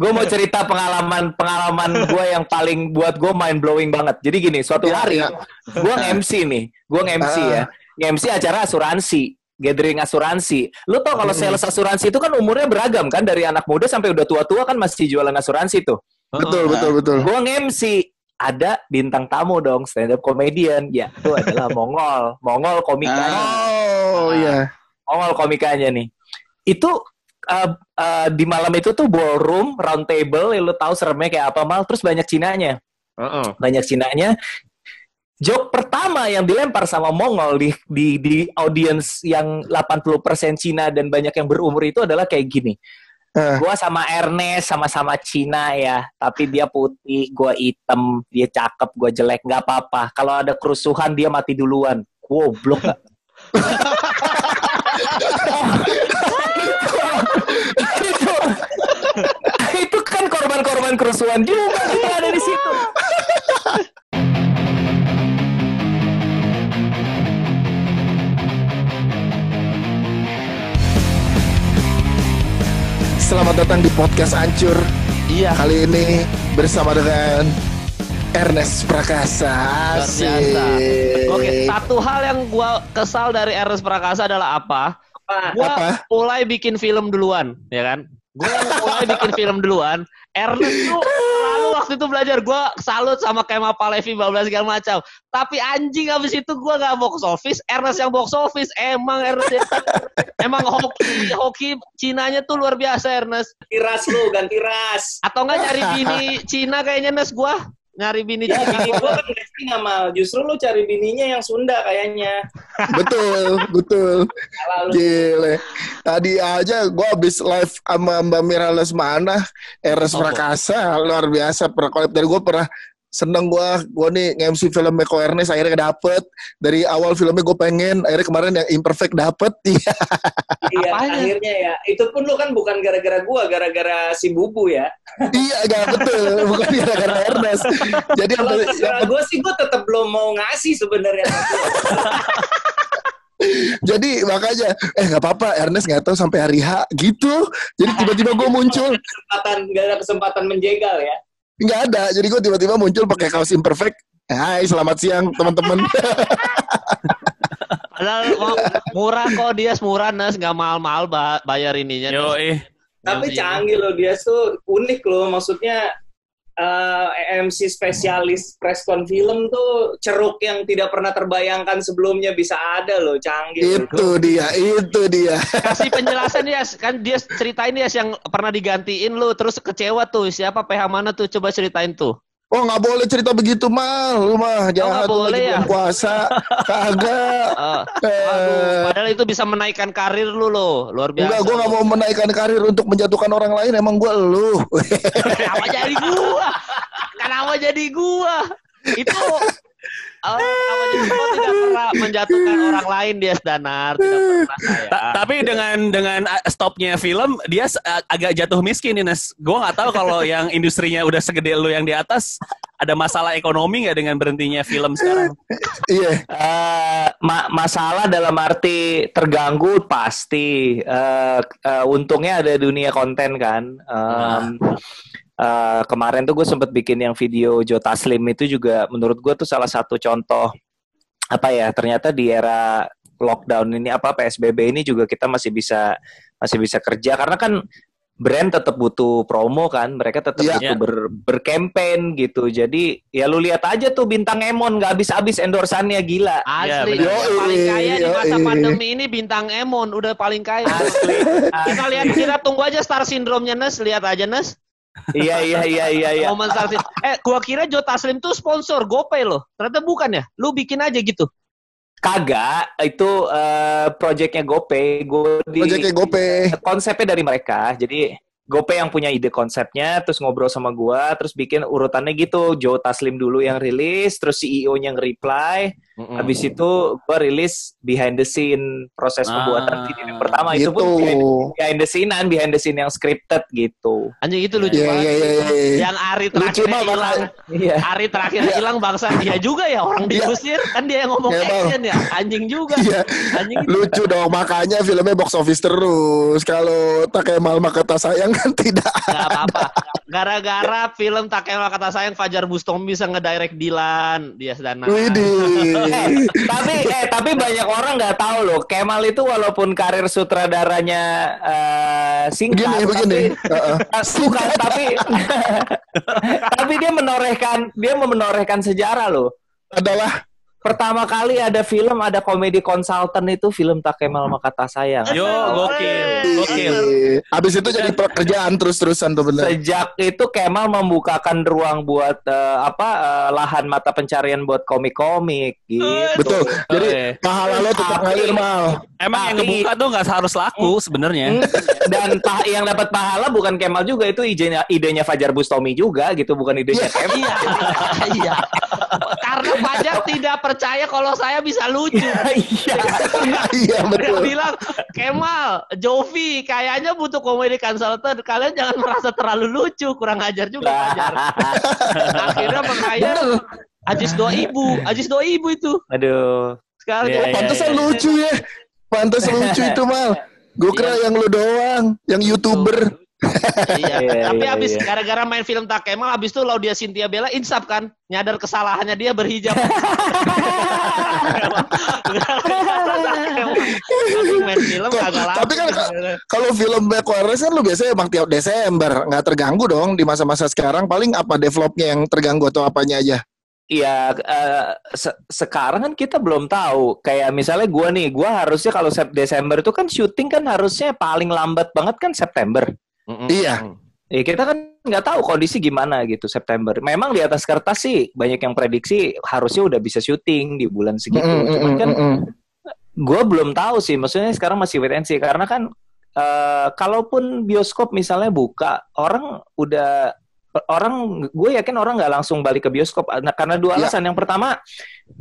gue mau cerita pengalaman pengalaman gue yang paling buat gue mind blowing banget. Jadi gini, suatu Iya, hari iya. gue nge-MC nih, gue nge-MC Ah. ya, nge-MC acara asuransi, gathering asuransi. Lu tau kalau sales asuransi itu kan umurnya beragam kan dari anak muda sampai udah tua-tua kan masih jualan asuransi tuh. Betul, betul, betul. Gue nge-MC ada bintang tamu dong stand up comedian ya itu adalah Mongol Mongol komikanya Oh, iya. Mongol komikanya nih itu uh, uh, di malam itu tuh ballroom round table ya lu tahu seremnya kayak apa mal terus banyak Cinanya banyak Cinanya joke pertama yang dilempar sama Mongol di di di audiens yang 80% Cina dan banyak yang berumur itu adalah kayak gini Eh. Gua sama Ernest sama-sama Cina ya, tapi dia putih, gua hitam, dia cakep, gua jelek, nggak apa-apa. Kalau ada kerusuhan dia mati duluan. Goblok gak? itu, itu kan korban-korban kerusuhan juga yang ada di situ. Selamat datang di podcast Ancur. Iya. Kali ini bersama dengan Ernest Prakasa. Asik. Oke, satu hal yang gua kesal dari Ernest Prakasa adalah apa? Gua Apa? mulai bikin film duluan, ya kan? Gue mulai bikin film duluan. Ernest tuh selalu waktu itu belajar. Gue salut sama Kemal Palevi, bla bla segala macam. Tapi anjing abis itu gue gak box office. Ernest yang box office. Emang Ernest ya. Emang hoki hoki Cinanya tuh luar biasa Ernest. Ganti ras lu, ganti ras. Atau enggak nyari bini Cina kayaknya Ernest gue. Nyari bini Ya, Cina. bini gua kan casting ngamal. Justru lu cari bininya yang Sunda kayaknya. betul, betul. Gile. Tadi aja gua habis live sama Mbak Mira Lesmana, Ernest Oh. Prakasa, luar biasa. Pernah kolab dari gua pernah seneng gua, gua nih nge-MC film Eko Ernest akhirnya dapet dari awal filmnya gue pengen akhirnya kemarin yang imperfect dapet iya Iya, Apanya? akhirnya ya. Itu pun lu kan bukan gara-gara gua, gara-gara si Bubu ya. iya gak betul bukan gara-gara Ernest jadi yang, Kalau terserah gua sih gua tetap belum mau ngasih sebenarnya. Jadi makanya eh nggak apa-apa Ernest nggak tahu sampai hari H gitu. Jadi tiba-tiba gue muncul kesempatan gak ada kesempatan menjegal ya. Nggak ada. Jadi gue tiba-tiba muncul pakai kaos imperfect. Hai selamat siang teman-teman. Padahal mau- murah kok dia murah Nes nggak mahal-mahal ba- bayar ininya. Yo, eh. Tapi canggih loh dia tuh unik loh. Maksudnya eh, MC spesialis press con film tuh ceruk yang tidak pernah terbayangkan sebelumnya bisa ada loh. Canggih. loh. itu dia, itu dia. Kasih penjelasan ya, kan dia ceritain ya yang pernah digantiin lu terus kecewa tuh siapa PH mana tuh coba ceritain tuh. Oh nggak boleh cerita begitu mal, lu mah jangan lu boleh lagi ya? puasa, kagak. Eh, Eh, aduh, padahal itu bisa menaikkan karir lu loh, luar biasa. Enggak, gue nggak mau menaikkan karir untuk menjatuhkan orang lain. Emang gue lu. Kenapa jadi gua? Kenapa jadi gua? Itu Oh, gua tidak pernah menjatuhkan orang lain dia Danar, tidak pernah saya. Ta- tapi dengan dengan uh, stopnya film dia uh, agak jatuh miskin nih Nes. Gue nggak tahu kalau yang industrinya udah segede lu yang di atas ada masalah ekonomi nggak dengan berhentinya film sekarang? Iya. Eh, ma- masalah dalam arti terganggu pasti. Eh, eh, untungnya ada dunia konten kan. Em, eh, kemarin tuh gue sempet bikin yang video Joe Taslim itu juga menurut gue tuh salah satu contoh apa ya ternyata di era lockdown ini apa PSBB ini juga kita masih bisa masih bisa kerja karena kan brand tetap butuh promo kan mereka tetap Iya. butuh ber, bercampaign gitu jadi ya lu lihat aja tuh bintang Emon nggak habis-habis endorsannya gila Iya, Asli, benar. yang paling kaya di masa pandemi ini bintang Emon udah paling kaya. asli, Kita lihat kita tunggu aja star syndrome-nya Nes, lihat aja Nes. Iya iya iya iya iya star Syndrome. Eh, gua kira Joe Taslim tuh sponsor GoPay loh. Ternyata bukan ya. Lu bikin aja gitu. kagak itu eh, projectnya GoPay gue di Proyeknya Gope. konsepnya dari mereka jadi GoPay yang punya ide konsepnya terus ngobrol sama gua terus bikin urutannya gitu Joe Taslim dulu yang rilis terus CEO-nya yang reply habis itu gua rilis behind the scene proses Ah. pembuatan video yang pertama itu Gitu. pun behind, behind the scene behind the scene yang scripted gitu Anjing itu lucu Iya banget. iya iya. iya. Yang Ari terakhir hilang. iya Ari terakhir hilang bangsa dia juga ya orang Iya. diusir kan dia yang ngomong Iya, Bang. action ya anjing juga Iya. anjing itu Lucu dong makanya filmnya box office terus. Kalau tak kayak mal maka tak sayang tidak. Gak apa-apa. Gara-gara film Tak Kenal Kata Sayang Fajar Bustami bisa ngedirect Dilan, Dias Danang. Widih. tapi eh tapi banyak orang nggak tahu loh Kemal itu walaupun karir sutradaranya eh, singkat Begini, begini. tapi Heeh. bukan tapi tapi dia menorehkan dia menorehkan sejarah loh Adalah pertama kali ada film ada komedi konsultan itu film Tak Kemal Maka Tak Sayang Yo, gokil, gokil. eh, Abis itu jadi pekerjaan terus-terusan tuh bener. Sejak itu Kemal membukakan ruang buat eh, apa eh, lahan mata pencarian buat komik-komik gitu. Betul. Jadi pahala lo tetap Tapi- ngalir mal. Emang yang Tapi- ngebuka tuh nggak harus laku sebenarnya. Hmm, Dan pah- yang dapat pahala bukan Kemal juga itu idenya idenya Fajar Bustomi juga gitu bukan idenya Kemal. Iya. Iya. Karena Fajar tidak percaya kalau saya bisa lucu. Iya. Iya Dia betul. bilang, Kemal, Jovi, kayaknya butuh komedi consultant. Kalian jangan merasa terlalu lucu, kurang ajar juga. Akhirnya makanya Ajis dua ibu, Ajis dua ibu itu. Aduh. Sekarang Iya, dia- iya. Pantesan lucu ya. Pantes lucu itu mal. Gue kira yang lu doang, yang youtuber. Iya. Iya, Tapi iya, abis iya. gara-gara main film Tak Kemal, abis itu Laudia Cynthia Bella insaf kan, nyadar kesalahannya dia berhijab. Tapi main film tapi kan Kalau film Black Warriors kan lu biasanya emang tiap Desember, nggak terganggu dong di masa-masa sekarang. Paling apa developnya yang terganggu atau apanya aja? Iya, eh, se- sekarang kan kita belum tahu. Kayak misalnya gua nih, gua harusnya kalau Desember itu kan syuting kan harusnya paling lambat banget kan September. Iya. Eh kita kan nggak tahu kondisi gimana gitu September. Memang di atas kertas sih banyak yang prediksi harusnya udah bisa syuting di bulan segitu. Mm, mm, Cuman mm, kan mm, gue belum tahu sih. Maksudnya sekarang masih wait and see karena kan eh, kalaupun bioskop misalnya buka orang udah orang gue yakin orang nggak langsung balik ke bioskop Nah, karena dua Ya. alasan yang pertama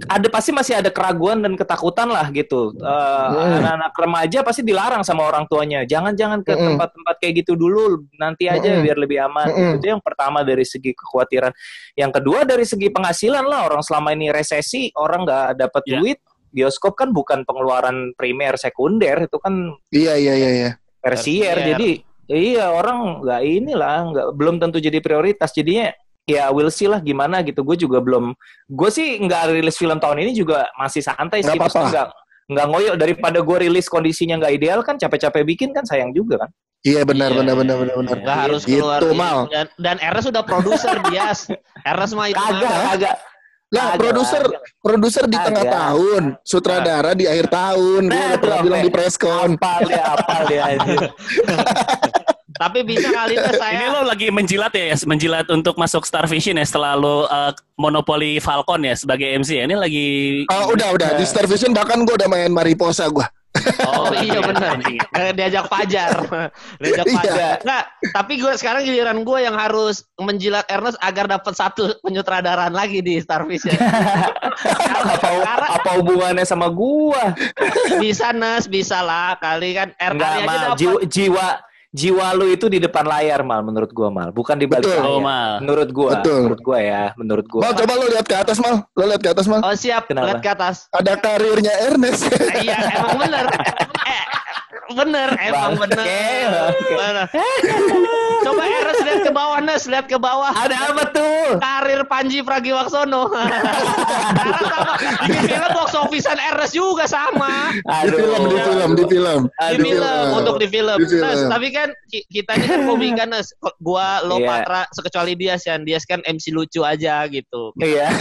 ada pasti masih ada keraguan dan ketakutan lah gitu Eh, Hmm. anak-anak remaja pasti dilarang sama orang tuanya jangan-jangan ke tempat-tempat kayak gitu dulu nanti aja Mm-mm. biar lebih aman Mm-mm. itu yang pertama dari segi kekhawatiran yang kedua dari segi penghasilan lah orang selama ini resesi orang nggak dapat Ya. duit bioskop kan bukan pengeluaran primer sekunder itu kan Iya iya iya. iya. tersier Tersier. jadi iya orang nggak inilah nggak belum tentu jadi prioritas. Jadinya ya we'll see lah gimana gitu. Gue juga belum gue sih nggak rilis film tahun ini juga masih santai sih. Nggak Maksudnya apa-apa. nggak nggak ngoyo. Daripada gue rilis kondisinya nggak ideal kan capek-capek bikin kan sayang juga kan. Iya benar Iya. benar benar benar benar. Nggak harus Gitu, keluar Mal. dan, dan Ernest sudah produser Dias. Ernest mah itu kagak kagak Nah, Kagak, produser produser di tengah tahun, sutradara di akhir tahun. Gue Nah, udah pernah bilang di preskon. apal dia apal dia anjir. tapi bisa kali itu saya Ini lo lagi menjilat ya, Yas? menjilat untuk masuk Star Vision ya setelah lo uh, monopoli Falcon ya sebagai MC ya. Ini lagi Ah, udah udah di Star Vision bahkan gue udah main Mariposa gue. Oh iya benar. Eh, Diajak Fajar. Diajak Iya. Fajar. Enggak, tapi gue sekarang giliran gue yang harus menjilat Ernest agar dapat satu penyutradaraan lagi di Star Vision. apa Karena apa hubungannya sama gua bisa Nes, bisa lah kali kan R Enggak dapat. jiwa, jiwa jiwa lu itu di depan layar mal menurut gua mal bukan di balik Betul. layar Oh, Mal. menurut gua Betul. menurut gua ya menurut gua Mal coba lo lihat ke atas mal, lo lihat ke atas mal. Oh siap, Kenapa? lihat ke atas. Ada karirnya Ernest. Eh, Iya, emang bener. Bener, emang Bangke, bener. bangke. Bener. Coba Ernest lihat ke bawah, Nes, lihat ke bawah. ada apa tuh Karir Panji Pragiwaksono. Karena sama bikin film box office-an Ernest juga sama. di film, di film, di film. Di Aduh. film, untuk di film. Di film. Nes, tapi kan ki- kita ini kan komika Nes. Gua, lo, Iya. Patra, sekecuali Dias kan. Dias kan MC lucu aja gitu. iya.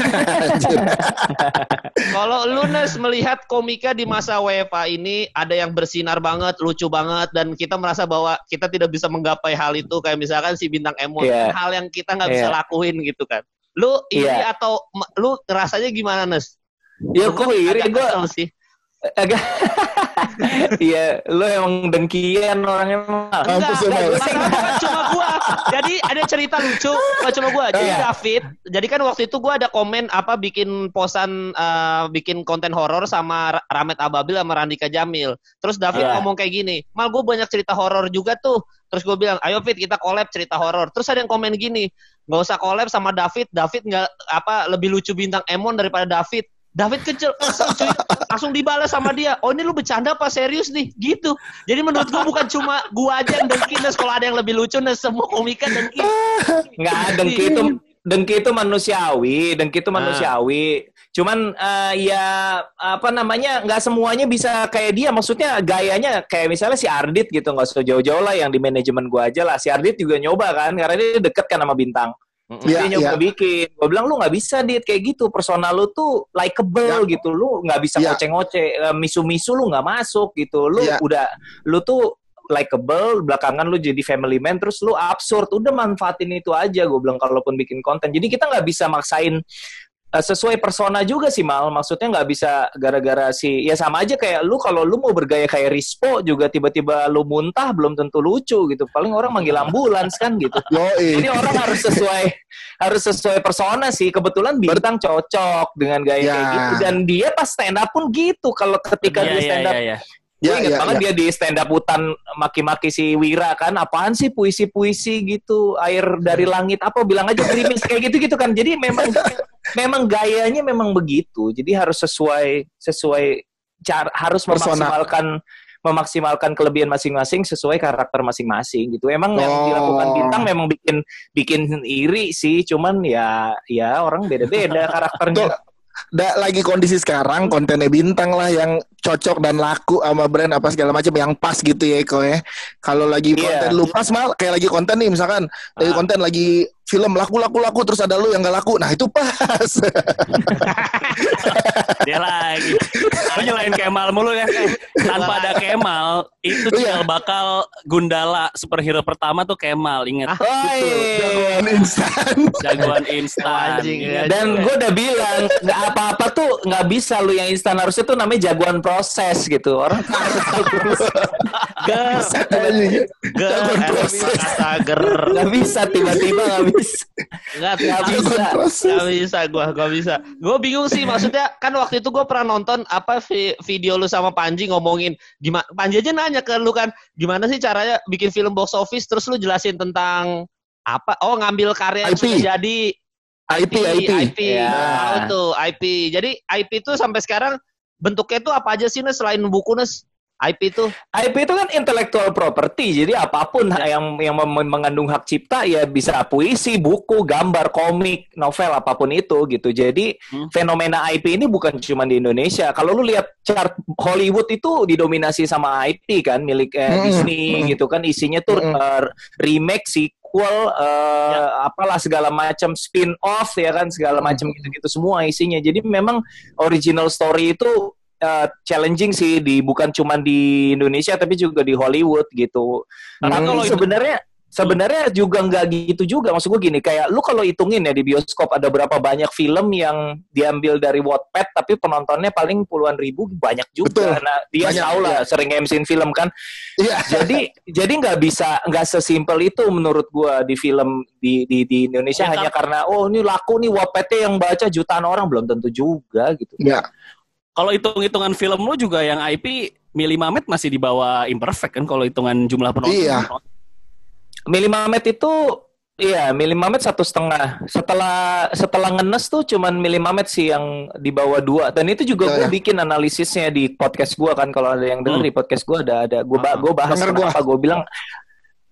Kalau lu Nes melihat komika di masa WFA ini ada yang bersinar banget, lucu banget, dan kita merasa bahwa kita tidak bisa menggapai hal itu kayak misalkan si bintang Emon, Iya. hal yang kita nggak bisa Iya. lakuin gitu kan. Lu iri Iya. atau lu rasanya gimana Nes? ya kan iri kesel sih. Agak iya lu emang dengkian orangnya mal Enggak, cuma gua. Jadi ada cerita lucu, bukan cuma gua. Jadi Iya. David, jadi kan waktu itu gua ada komen apa bikin posan eh, bikin konten horor sama Ra- Ramet Ababil sama Randika Jamil. Terus David Iya. ngomong kayak gini, "Mal gua banyak cerita horor juga tuh." Terus gue bilang, "Ayo Fit, kita collab cerita horor." Terus ada yang komen gini, nggak usah collab sama David. David nggak apa lebih lucu bintang Emon daripada David. David kecil langsung, cuy, langsung dibalas sama dia. Oh ini lu bercanda apa serius nih? Gitu. Jadi menurut gua bukan cuma gua aja yang dengki, Nes. Kalau ada yang lebih lucu, Nes. Semua komika dengki. Nggak, dengki itu dengki itu manusiawi, dengki itu manusiawi. Cuman eh, ya apa namanya nggak semuanya bisa kayak dia. Maksudnya gayanya kayak misalnya si Ardit gitu nggak usah jauh-jauh lah yang di manajemen gua aja lah. Si Ardit juga nyoba kan karena dia deket kan sama bintang. Iya, dia nyoba iya. bikin. Gue bilang lu nggak bisa dit kayak gitu. Personal lu tuh likable gitu. Lu nggak bisa Ya. ngoceh-ngoceh. Eh, Misu-misu lu nggak masuk gitu. Lu Ya. udah lu tuh likable belakangan lu jadi family man terus lu absurd udah manfaatin itu aja gue bilang kalaupun bikin konten jadi kita nggak bisa maksain eh, sesuai persona juga sih mal maksudnya nggak bisa gara-gara si ya sama aja kayak lu kalau lu mau bergaya kayak Rispo juga tiba-tiba lu muntah belum tentu lucu gitu paling orang manggil ambulans kan gitu Yoi. jadi orang harus sesuai harus sesuai persona sih. Kebetulan bintang cocok dengan gaya Ya. kayak gitu dan dia pas stand up pun gitu. Kalau ketika Iya, dia stand up, iya, iya. gue Ya, inget ya, banget ya. dia di stand up hutan maki-maki si Wira kan. Apaan sih puisi-puisi gitu, air dari langit apa bilang aja gerimis kayak gitu-gitu kan. Jadi memang memang gayanya memang begitu. Jadi harus sesuai sesuai cara harus Persona. memaksimalkan memaksimalkan kelebihan masing-masing sesuai karakter masing-masing gitu. Emang yang Oh. dilakukan bintang memang bikin bikin iri sih, cuman ya ya orang beda-beda Tuh, karakternya. da, lagi kondisi sekarang kontennya bintang lah yang cocok dan laku sama brand apa segala macam yang pas gitu ya Eko ya. Kalau lagi Iya. konten lu pas mal kayak lagi konten nih misalkan lagi Ah. konten lagi film laku laku laku terus ada lu yang gak laku. Nah, itu pas. Dia lagi. Lu nyelain Kemal mulu ya. Tanpa ada Kemal, itu Iya. cikal bakal Gundala superhero pertama tuh Kemal, inget. Oi. Jagoan instan. Jagoan instan. Anjing, Ingat. ya. Dan gue udah bilang nggak apa-apa tuh nggak bisa lu yang instan harusnya tuh namanya jagoan proses gitu orang harus tahu proses. ger. nggak bisa tiba-tiba nggak bisa Nggak tapi bisa. Jagoan proses. Gak bisa gua, gak bisa. Gue bingung sih maksudnya kan waktu itu gue pernah nonton apa vi- video lu sama Panji ngomongin gimana Panji aja nanya ke lu kan gimana sih caranya bikin film box office terus lu jelasin tentang apa? Oh ngambil karya yang IP. sudah jadi IP, IP. IP. Ya. Tahu tuh IP. Jadi IP itu sampai sekarang bentuknya tuh apa aja sih Nes selain buku Nes? IP itu? IP itu kan intellectual property. Jadi apa pun yang yang mem- mengandung hak cipta ya bisa puisi buku gambar komik novel apa pun itu gitu. Jadi Hmm. fenomena IP ini bukan cuma di Indonesia. Kalau lu lihat chart Hollywood itu didominasi sama IP kan milik eh, Mm-mm. Disney Mm-mm. gitu kan. Isinya tuh Mm-mm. eh, remake sequel eh, apalah segala macam spin off ya kan segala macam gitu-gitu semua isinya. Jadi memang original story itu uh, challenging sih di bukan cuma di Indonesia tapi juga di Hollywood gitu. Hmm. Tapi kalau sebenarnya sebenarnya juga nggak gitu juga maksud gue gini kayak lu kalau hitungin ya di bioskop ada berapa banyak film yang diambil dari Wattpad tapi penontonnya paling puluhan ribu banyak juga. Betul. Nah dia Banyak, tahu lah sering MC film kan. Iya. jadi jadi nggak bisa nggak sesimpel itu menurut gua di film di di, di Indonesia Ya, hanya karena oh ini laku nih Wattpad yang baca jutaan orang belum tentu juga gitu. Ya. Kalau hitung-hitungan film lu juga yang IP Mili Mamet masih di bawah imperfect kan kalau hitungan jumlah penonton. Iya. Mili Mamet itu iya Mili Mamet satu setengah. Setelah setelah ngenes tuh cuman Mili Mamet sih yang di bawah dua. Dan itu juga Iya, gue iya. bikin analisisnya di podcast gua kan kalau ada yang denger Hmm. di podcast gua ada ada gue gue bahas gua. kenapa gue bilang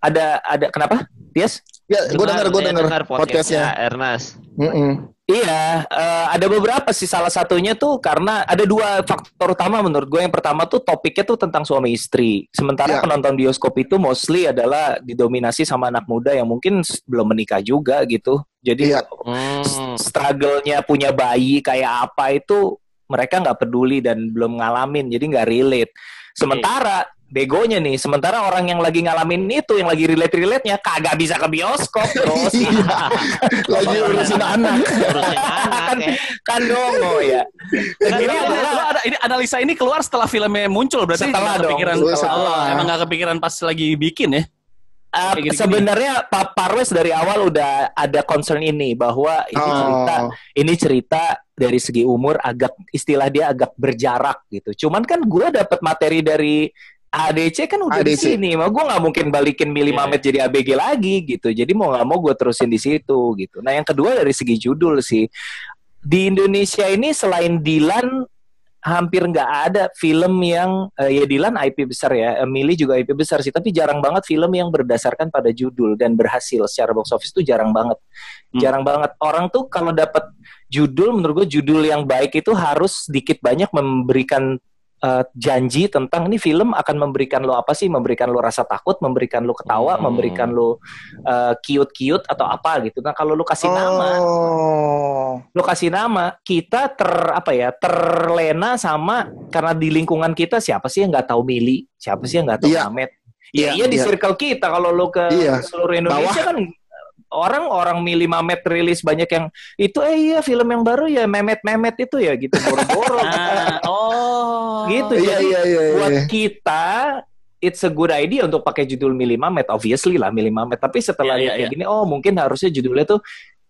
ada ada kenapa? Yes? Ya, gue denger, gue denger dengar podcastnya. Ernest. Mm-mm. Iya, eh, ada beberapa sih. Salah satunya tuh karena ada dua faktor utama menurut gue. Yang pertama tuh topiknya tuh tentang suami istri. Sementara Ya. penonton bioskop itu mostly adalah didominasi sama anak muda yang mungkin belum menikah juga gitu. Jadi Iya. s- struggle-nya punya bayi kayak apa itu mereka nggak peduli dan belum ngalamin. Jadi nggak relate. Sementara begonya nih, sementara orang yang lagi ngalamin itu, yang lagi relate-relate-nya kagak bisa ke bioskop terus. Iya. Lagi urusin anak. Urusin anak kan ya. kan dongo ya. Ini, adalah- lu ada, ini analisa ini keluar setelah filmnya muncul berarti Setelah dong, kepikiran setelah. Oh, emang gak kepikiran pas lagi bikin ya Uh, sebenarnya Pak Parwes dari awal udah ada concern ini bahwa ini cerita Oh. ini cerita dari segi umur agak istilah dia agak berjarak gitu. Cuman kan gue dapet materi dari ADC kan udah di sini, mah gue nggak mungkin balikin Mili Iya. Mamet jadi ABG lagi gitu. Jadi mau nggak mau gue terusin di situ gitu. Nah yang kedua dari segi judul sih, di Indonesia ini selain Dilan hampir nggak ada film yang eh, ya Dilan IP besar ya, Emily juga IP besar sih, tapi jarang banget film yang berdasarkan pada judul dan berhasil secara box office itu jarang banget. Hmm. Jarang banget. Orang tuh kalau dapat judul menurut gue judul yang baik itu harus sedikit banyak memberikan eh, janji tentang ini film akan memberikan lo apa sih? Memberikan lo rasa takut, memberikan lo ketawa, Hmm. memberikan lo eh, cute-cute atau apa gitu. Nah, kalau lo kasih nama Oh. lo kasih nama kita ter apa ya terlena sama karena di lingkungan kita siapa sih yang nggak tahu Mili siapa sih yang nggak tahu Iya. Mamet ya Iya, iya di iya. circle kita kalau lo ke Iya. seluruh Indonesia kan orang orang Mili Mamet rilis banyak yang itu eh iya film yang baru ya Memet Memet itu ya gitu boro-boro Ah, oh. Gitu Iya jadi iya iya. buat iya. kita it's a good idea untuk pakai judul Mili Mamet obviously lah Mili Mamet tapi setelah lihat iya, kayak gini oh mungkin harusnya judulnya tuh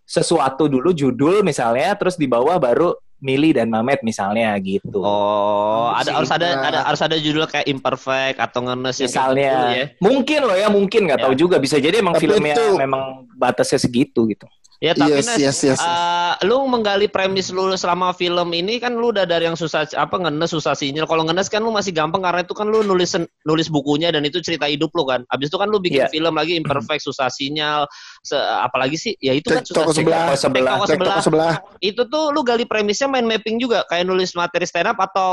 sesuatu dulu judul misalnya terus di bawah baru Mili dan Mamet misalnya gitu Oh, ada Sih, harus ada nah. ada harus ada judul kayak imperfect atau ngenes misalnya gitu ya. mungkin loh ya mungkin nggak Ya. tahu juga bisa jadi emang Tapi filmnya itu- memang batasnya segitu gitu Ya tapi Yes, Nes, yes, yes, yes. eh, lu menggali premis lu selama film ini kan lu udah dari yang susah apa ngenes susah sinyal. Kalau ngenes kan lu masih gampang karena itu kan lu nulis nulis bukunya dan itu cerita hidup lu kan. Abis itu kan lu bikin Iya. film lagi imperfect susah sinyal. Se, apalagi sih ya itu kan Cek susah toko sebelah. Toko sebelah. Toko sebelah. toko sebelah. Itu tuh lu gali premisnya main mapping juga kayak nulis materi stand up atau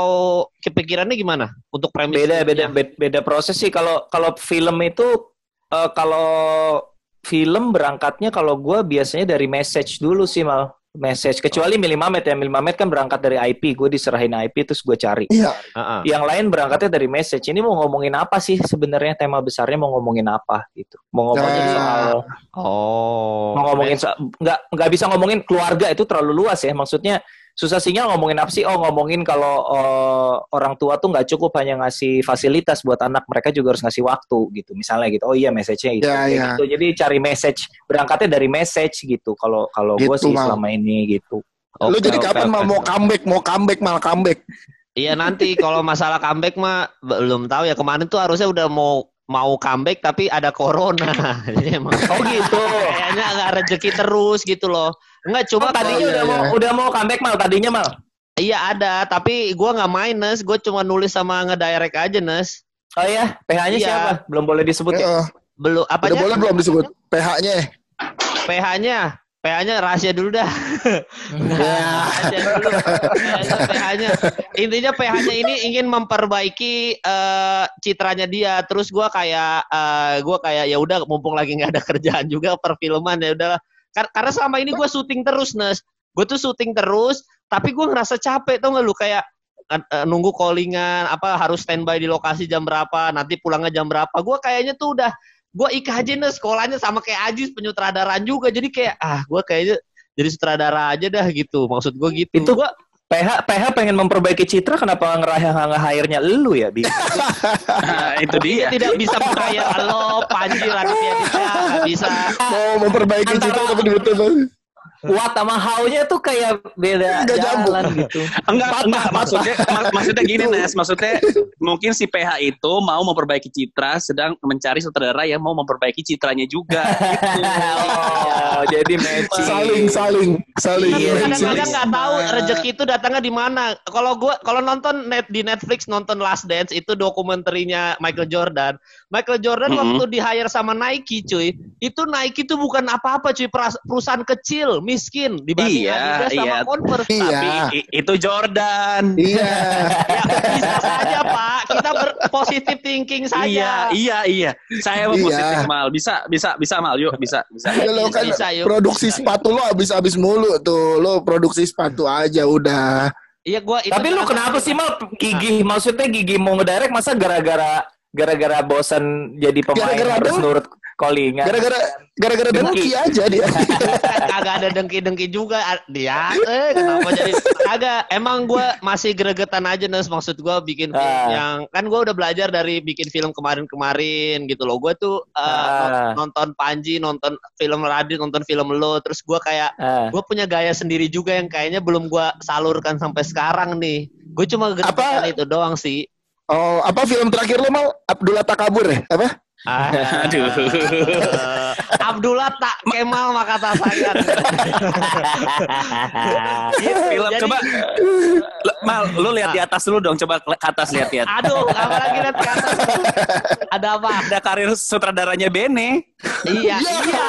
kepikirannya gimana untuk premis? beda beda beda, beda proses sih kalau kalau film itu eh, kalau film berangkatnya kalau gue biasanya dari message dulu sih mal. Message. Kecuali Mili Mamet ya. Mili Mamet kan berangkat dari IP gue diserahin IP terus gue cari. Iya. Heeh. yang lain berangkatnya dari message. Ini mau ngomongin apa sih sebenarnya? Tema besarnya mau ngomongin apa gitu. Mau ngomongin Nah. soal Oh. mau ngomongin soal nggak nggak bisa ngomongin keluarga. Itu terlalu luas ya. Maksudnya susah sinyal ngomongin apa sih oh ngomongin kalau eh, orang tua tuh nggak cukup hanya ngasih fasilitas buat anak mereka juga harus ngasih waktu gitu misalnya gitu oh iya message-nya itu Ya, Kayak ya. gitu. jadi cari message berangkatnya dari message gitu kalau kalau gue Gitu, sih Mal. selama ini gitu Lu Oke, jadi oke, kapan oke. mal mau comeback? Mau comeback mal comeback. Iya nanti kalau masalah comeback mah belum tahu ya kemarin tuh harusnya udah mau mau comeback tapi ada corona. Jadi emang oh gitu kayaknya nggak rezeki terus gitu loh. Enggak cuma Oh, tadinya iya, udah iya. mau udah mau comeback mal tadinya mal iya ada tapi gua nggak main Nes, gue cuma nulis sama ngedirect aja Nes. oh ya PH-nya Iya. siapa belum boleh disebut ya. Belum Udah apanya? boleh belum disebut PH-nya? PH-nya PH-nya rahasia dulu dah. Ya. Rahasia dulu. PH-nya, PH-nya. Intinya PH-nya ini ingin memperbaiki eh, citranya dia. Terus gua kayak eh, gua kayak ya udah mumpung lagi nggak ada kerjaan juga perfilman ya udahlah. Kar- karena selama ini gua syuting terus Nes. Gue tuh syuting terus, tapi gua ngerasa capek tau gak lu? Kayak eh, eh, nunggu callingan apa harus standby di lokasi jam berapa nanti pulangnya jam berapa. Gue kayaknya tuh udah gue IKJ nih sekolahnya sama kayak Ajis penyutradaraan juga. Jadi kayak ah gue kayaknya jadi sutradara aja dah gitu. Maksud gue gitu. Itu- gua PH PH pengen memperbaiki citra kenapa ngerah nge-hire-nya lu ya Bi? Nah, itu dia. tidak bisa percaya lo Panji Dika nggak bisa Mau memperbaiki Antara- citra tapi betul What sama how-nya tuh kayak beda Nggak nyambung. jalan gitu. Enggak, enggak. Maksudnya, mak- maksudnya gini, Nes. Maksudnya mungkin si PH itu mau memperbaiki citra, sedang mencari sutradara yang mau memperbaiki citranya juga. Gitu. oh, jadi matching. saling saling saling. Iya, kadang-kadang iya. nggak tahu rezeki itu datangnya di mana. Kalau gua kalau nonton net di Netflix nonton Last Dance itu dokumenterinya Michael Jordan. Michael Jordan Mhm. waktu di hire sama Nike, cuy. Itu Nike itu bukan apa-apa, cuy. Perusahaan kecil, miskin dibanding Iya, Adidas sama iya. Converse. Iya. Tapi itu Jordan. Iya. Ya, bisa saja, Pak. Kita berpositif thinking saja. Iya, iya, iya. Saya mau Iya. positif mal. Bisa, bisa, bisa mal. Yuk, bisa, bisa. Ya, lo kan Bisa, yuk. produksi sepatu lo habis-habis mulu tuh. Lo produksi sepatu aja udah. Iya, gua itu Tapi lu kenapa sih mal gigi? Maksudnya gigi mau ngedirect masa gara-gara gara-gara bosan jadi pemain Gara-gara harus dong. nurut callingan? Gara-gara gara-gara Dengki. dengki aja dia. kagak ada dengki-dengki juga dia eh kenapa jadi kagak emang gue masih gregetan aja Nes maksud gue bikin film Ah. yang kan gue udah belajar dari bikin film kemarin-kemarin gitu loh gue tuh uh, Ah. nonton Panji nonton film Radit nonton film lo terus gue kayak Ah. gue punya gaya sendiri juga yang kayaknya belum gue salurkan sampai sekarang nih gue cuma gregetan Apa? itu doang sih Oh, apa film terakhir lo mal? Abdullah Takabur ya? Apa? Ah, Aduh. Abdullah tak Kemal maka tak sayang. Iya, film Jadi- coba L- Mal, lu lihat di atas dulu dong, coba ke atas lihat-lihat. Aduh, apalagi lihat ke atas. Ada apa? Ada karir sutradaranya Bene. Iya, iya.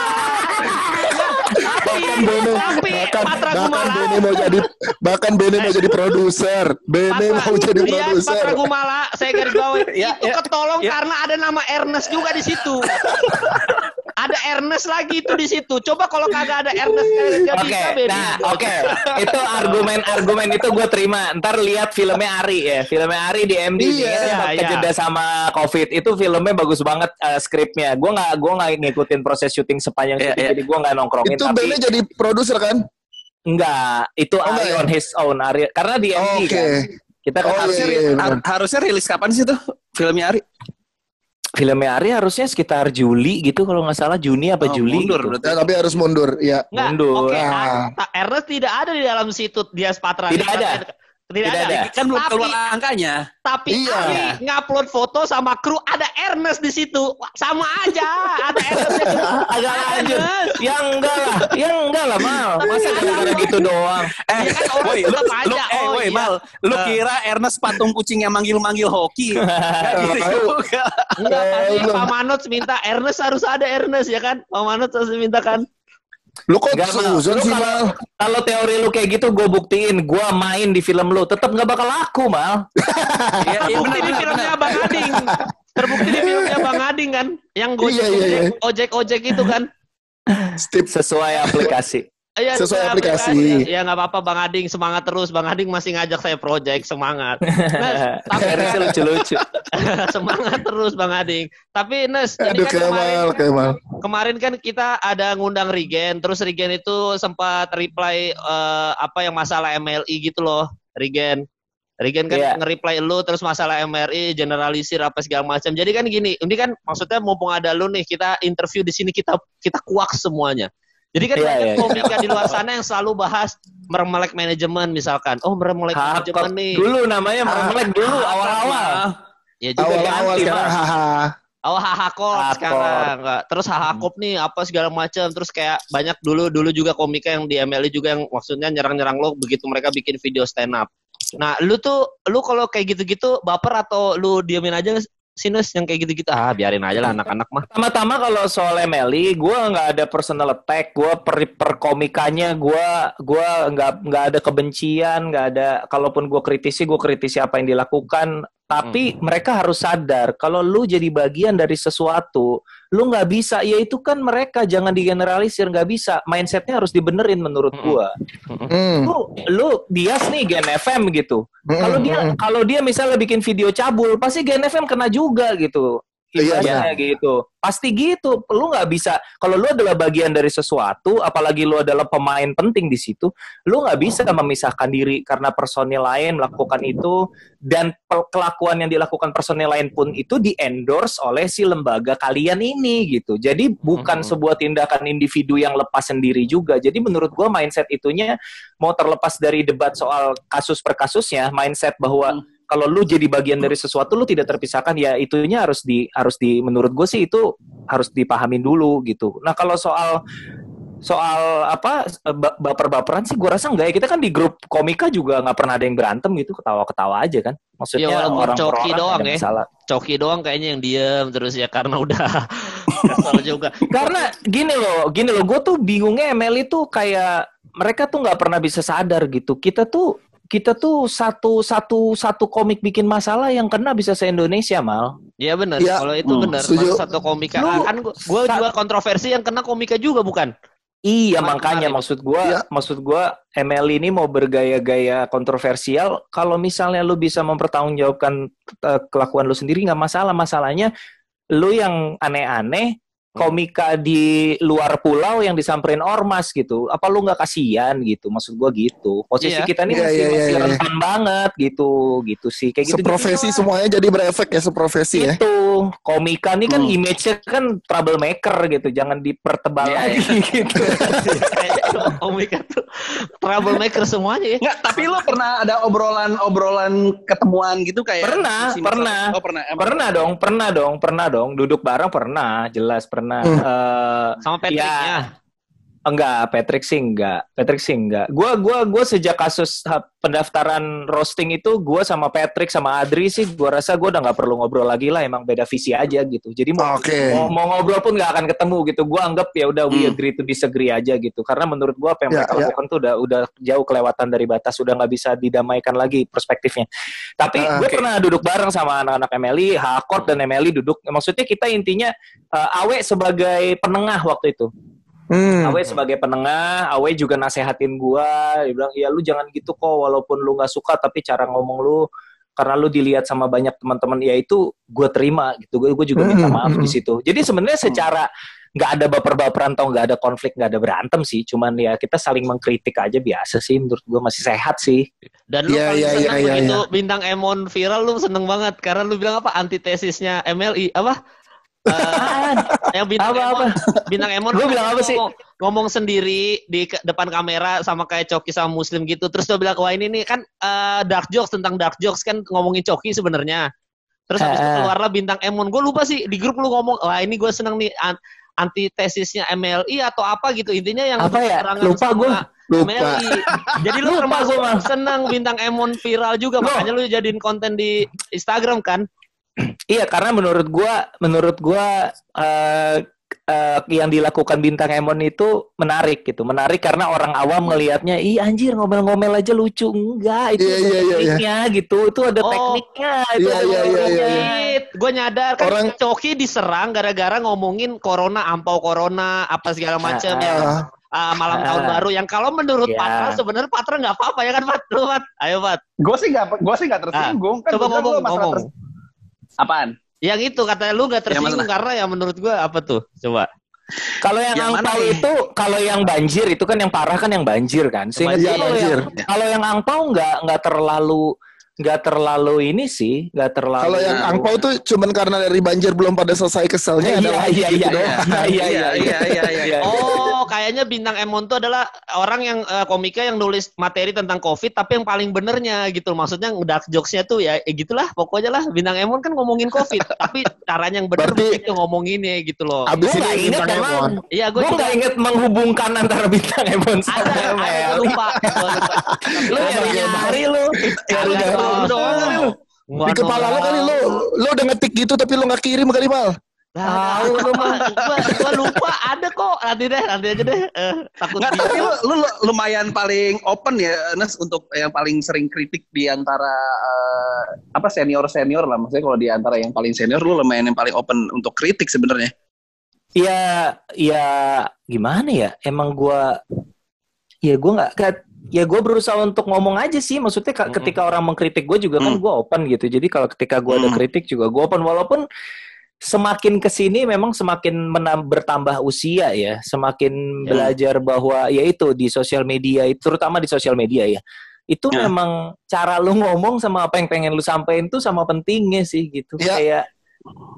Bahkan Bene tapi bahkan Patra bahkan. Bene mau jadi bahkan Bene mau jadi produser Bene Patra- mau jadi Iya, produser Patra Gumala, saya garis bawahi. Ya, itu ya, ketolong ya. karena ada nama Ernest juga di situ. ada Ernest lagi itu di situ. Coba kalau kagak ada Ernest kagak Oke, bisa Beni. nah oke, itu argumen-argumen itu gue terima. Ntar lihat filmnya Ari ya, filmnya Ari di MD Iya, iya, sempat iya. kejeda sama COVID. Itu filmnya bagus banget eh, skripnya. Gue nggak gue nggak ngikutin proses syuting sepanjang Iya, syuting, iya. jadi gue nggak nongkrongin. itu tapi Bene jadi produser kan enggak, itu Oh, Ari ya? on his own. Ari karena di MD oke kan. Kita kan Oh, harus- iya, iya, iya. Har- harusnya rilis kapan sih tuh filmnya Ari? Filmnya Ari harusnya sekitar Juli gitu kalau nggak salah Juni apa Oh, Juli. mundur gitu. berarti. Ya, tapi harus mundur ya Enggak, mundur. oke. Ah. ah, Ernest tidak ada di dalam situ dia Patra. Tidak ada. Tidak, Tidak ada. ada. Kan belum Tapi- keluar angkanya. Tapi Iya. Ari ngupload foto sama kru ada Ernest di situ. Sama aja, ada Ernest. Agak Ada lanjut. Ernest. Ya enggak lah, ya enggak lah mal. Masa gara-gara gitu doang. Eh, Iya kan, orang woi, lu, aja. lu, eh, Oh, woi, iya. Mal, lu Eh. kira Ernest patung kucing yang manggil-manggil hoki? Nggak gitu Tahu. juga. Enggak, Eh, Pak Manut minta Ernest harus ada Ernest ya kan? Pak Manut harus minta kan? Lu kok suzon Lu sih kalau- mal Kalau teori lu kayak gitu, gue buktiin. Gue main di film lu, tetap nggak bakal laku mal. Iya, iya, Terbukti benar, di filmnya benar. Bang Ading. Terbukti di filmnya Bang Ading kan? Yang Iya, iya, iya. ojek ojek itu kan? Steve Sesuai aplikasi. Iya, Sesuai iya, aplikasi. Ya nggak apa-apa Bang Ading semangat terus. Bang Ading masih ngajak saya project semangat. Nes, tapi lucu-lucu. semangat terus Bang Ading. Tapi Nes, jadi aduh kan kemarin, Kemal Kemal kemarin kan kita ada ngundang Rigen, terus Rigen itu sempat reply eh, apa yang masalah MLI gitu loh, Rigen. Rigen kan Iya. nge-reply lu terus masalah MRI generalisir apa segala macam. Jadi kan gini, ini kan maksudnya mumpung ada lu nih, kita interview di sini kita kita kuak semuanya. Jadi kan Iya, banyak iya, iya. komika di luar sana yang selalu bahas meremelek manajemen misalkan. Oh, meremelek manajemen nih. dulu namanya meremelek dulu awal-awal. Ya juga awal-awal sekarang Oh hahakop sekarang nggak. Terus hahakop nih apa segala macam. Terus kayak banyak dulu dulu juga komika yang di MLI juga yang maksudnya nyerang-nyerang lo begitu mereka bikin video stand up. Nah, lu tuh lu kalau kayak gitu-gitu baper atau lu diamin aja sinus yang kayak gitu-gitu ah biarin aja lah anak-anak mah. Pertama-tama kalau soal MLI, gue nggak ada personal attack, gue per perkomikannya gue gue nggak nggak ada kebencian, nggak ada. Kalaupun gue kritisi, gue kritisi apa yang dilakukan. Tapi mereka harus sadar kalau lu jadi bagian dari sesuatu, lu nggak bisa. Ya itu kan mereka jangan digeneralisir, nggak bisa. Mindsetnya harus dibenerin menurut gue. Hmm, Lu lu Dias nih Gen FM gitu. hmm, Kalau dia hmm. kalau dia misalnya bikin video cabul, pasti Gen FM kena juga gitu. Iya, Ibaratnya gitu. Pasti gitu. Lu nggak bisa. Kalau lu adalah bagian dari sesuatu, apalagi lu adalah pemain penting di situ, lu nggak bisa memisahkan diri karena personil lain melakukan itu dan kelakuan yang dilakukan personil lain pun itu di endorse oleh si lembaga kalian ini gitu. Jadi bukan sebuah tindakan individu yang lepas sendiri juga. Jadi menurut gua mindset itunya mau terlepas dari debat soal kasus per kasusnya, mindset bahwa kalau lu jadi bagian dari sesuatu lu tidak terpisahkan ya itunya harus di harus di menurut gue sih itu harus dipahamin dulu gitu. Nah kalau soal soal apa ba- baper-baperan sih gue rasa enggak ya kita kan di grup komika juga nggak pernah ada yang berantem gitu ketawa-ketawa aja kan maksudnya Ya, orang coki orang doang ya. masalah. Coki doang kayaknya yang diem terus ya karena udah kesel juga. karena gini loh gini loh gue tuh bingungnya ML itu kayak mereka tuh nggak pernah bisa sadar gitu kita tuh kita tuh satu satu satu komik bikin masalah yang kena bisa se Indonesia mal Iya benar. Iya. Kalau itu Hmm, benar. Satu komika. Lu- kan sa- juga kontroversi yang kena komika juga bukan? Iya makanya kemarin. maksud gua Iya. maksud gua ML ini mau bergaya-gaya kontroversial kalau misalnya lu bisa mempertanggungjawabkan eh, kelakuan lu sendiri nggak masalah masalahnya lu yang aneh-aneh komika di luar pulau yang disamperin ormas gitu. Apa lu nggak kasihan gitu? Maksud gua gitu. Posisi Iya. kita nih Iya, masih, iya, masih iya. rentan banget gitu, gitu sih. Kayak gitu. Seprofesi semuanya jadi berefek ya seprofesi ya. Itu komika nih kan Hmm. image-nya kan troublemaker gitu. Jangan dipertebal Iya, lagi gitu. Kayak Omega tuh troublemaker semuanya ya. Enggak, tapi lo pernah ada obrolan-obrolan ketemuan gitu kayak Pernah, pernah. Oh, pernah. Emang. Pernah dong, pernah dong, pernah dong. Duduk bareng pernah, jelas pernah. Hmm. Eh, Sama Patricknya. Enggak, Patrick sih enggak. Patrick sih enggak. Gua gua gua sejak kasus pendaftaran roasting itu gua sama Patrick sama Adri sih gua rasa gua udah nggak perlu ngobrol lagi lah emang beda visi aja gitu. Jadi mau Oke. mau, mau ngobrol pun nggak akan ketemu gitu. Gua anggap ya udah we Hmm. agree to disagree aja gitu. Karena menurut gua apa yang Ya, mereka lakukan tuh udah udah jauh kelewatan dari batas, udah nggak bisa didamaikan lagi perspektifnya. Tapi Ah, gue oke. pernah duduk bareng sama anak-anak Emily, Hakort dan Emily duduk. Maksudnya kita intinya eh, Awe sebagai penengah waktu itu. Hmm. Awe sebagai penengah, Awe juga nasehatin gua, dia bilang, "Ya lu jangan gitu kok walaupun lu nggak suka tapi cara ngomong lu karena lu dilihat sama banyak teman-teman ya itu gue terima gitu. Gue gue juga minta Hmm, maaf di hmm. situ. Jadi sebenarnya secara nggak ada baper-baperan atau nggak ada konflik, nggak ada berantem sih. Cuman ya kita saling mengkritik aja biasa sih. Menurut gue masih sehat sih. Dan lu Iya, paling iya, seneng iya, iya, begitu bintang Emon viral lu seneng banget karena lu bilang apa antitesisnya MLI apa? Eh, yang bintang Apa, Emon, bintang Emon Gua kan bilang apa sih? ngomong, ngomong sendiri di ke- depan kamera sama kayak Coki sama Muslim gitu. Terus dia bilang wah ini nih kan eh, dark jokes tentang dark jokes kan ngomongin Coki sebenarnya. Terus habis itu keluarlah bintang Emon. Gue lupa sih di grup lu ngomong wah ini gue seneng nih an- antitesisnya MLI atau apa gitu intinya yang Apa ya? Lupa gua. Lupa. MLI. Jadi lu Lupa termasuk seneng bintang Emon viral juga makanya lu jadiin konten di Instagram kan? Iya, karena menurut gua, menurut gua eh eh, yang dilakukan bintang Emon itu menarik gitu, menarik karena orang awam ngelihatnya, ih anjir ngomel-ngomel aja lucu, enggak itu Iya, ada iya, iya, iya. tekniknya gitu, itu ada Oh. tekniknya, itu Iya, ada iya, tekniknya. iya. Gue nyadar kan Orang- Coki diserang gara-gara ngomongin corona, ampau corona, apa segala macam Ah, ya. Ah, malam Ah. tahun baru yang kalau menurut Iya. Patra sebenarnya Patra nggak apa-apa ya kan Pat? Lu Pat, ayo Pat. Gue sih nggak, gue sih nggak tersinggung. kan Coba ngomong, ngomong. Apaan? Yang itu katanya lu Yang tersinggung mana? karena ya menurut gue apa tuh? Coba. Kalau yang, Yang angpau itu, kalau yang banjir itu kan yang parah kan yang banjir kan. Seingat Iya, gua kalau banjir. yang kalau yang angpau nggak nggak terlalu nggak terlalu ini sih, nggak terlalu. Kalau yang angpau tuh cuman karena dari banjir belum pada selesai Iya, keselnya ada lagi iya, gitu iya, iya, iya, iya, iya, iya, iya. Oh, kayaknya bintang Emon tuh adalah orang yang eh, komika yang nulis materi tentang COVID tapi yang paling benernya gitu. Maksudnya dark jokes-nya tuh ya, ya gitulah pokoknya lah bintang Emon kan ngomongin COVID tapi caranya yang bener Berarti- begitu ngomonginnya gitu loh. Abis ini inget bintang emang. Emon. Iya, gue nggak inget menghubungkan antara bintang Emon ada, sama ada, lupa. Lu Iya, nyari iya. nyari lu. Doang kali lu. Di kepala lu kali lu, lu udah ngetik gitu tapi lu nggak kirim kali mal. Tahu lu mah. Gua, gua lupa ada kok. Nanti deh, nanti aja deh. Eh, takut Nggak, dia. tapi lu, lu lu lumayan paling open ya, Nes, untuk yang paling sering kritik di antara eh, apa senior senior lah. Maksudnya kalau di antara yang paling senior, lu lumayan yang paling open untuk kritik sebenarnya. Iya, ya gimana ya? Emang gua ya gua nggak ya gue berusaha untuk ngomong aja sih maksudnya ketika orang mengkritik gue juga kan Mm. gue open gitu jadi kalau ketika gue ada Mm. kritik juga gue open walaupun semakin ke sini memang semakin menam- bertambah usia ya semakin Ya. belajar bahwa ya itu di sosial media itu terutama di sosial media ya itu Ya. memang cara lu ngomong sama apa yang pengen lu sampein tuh sama pentingnya sih gitu Ya. kayak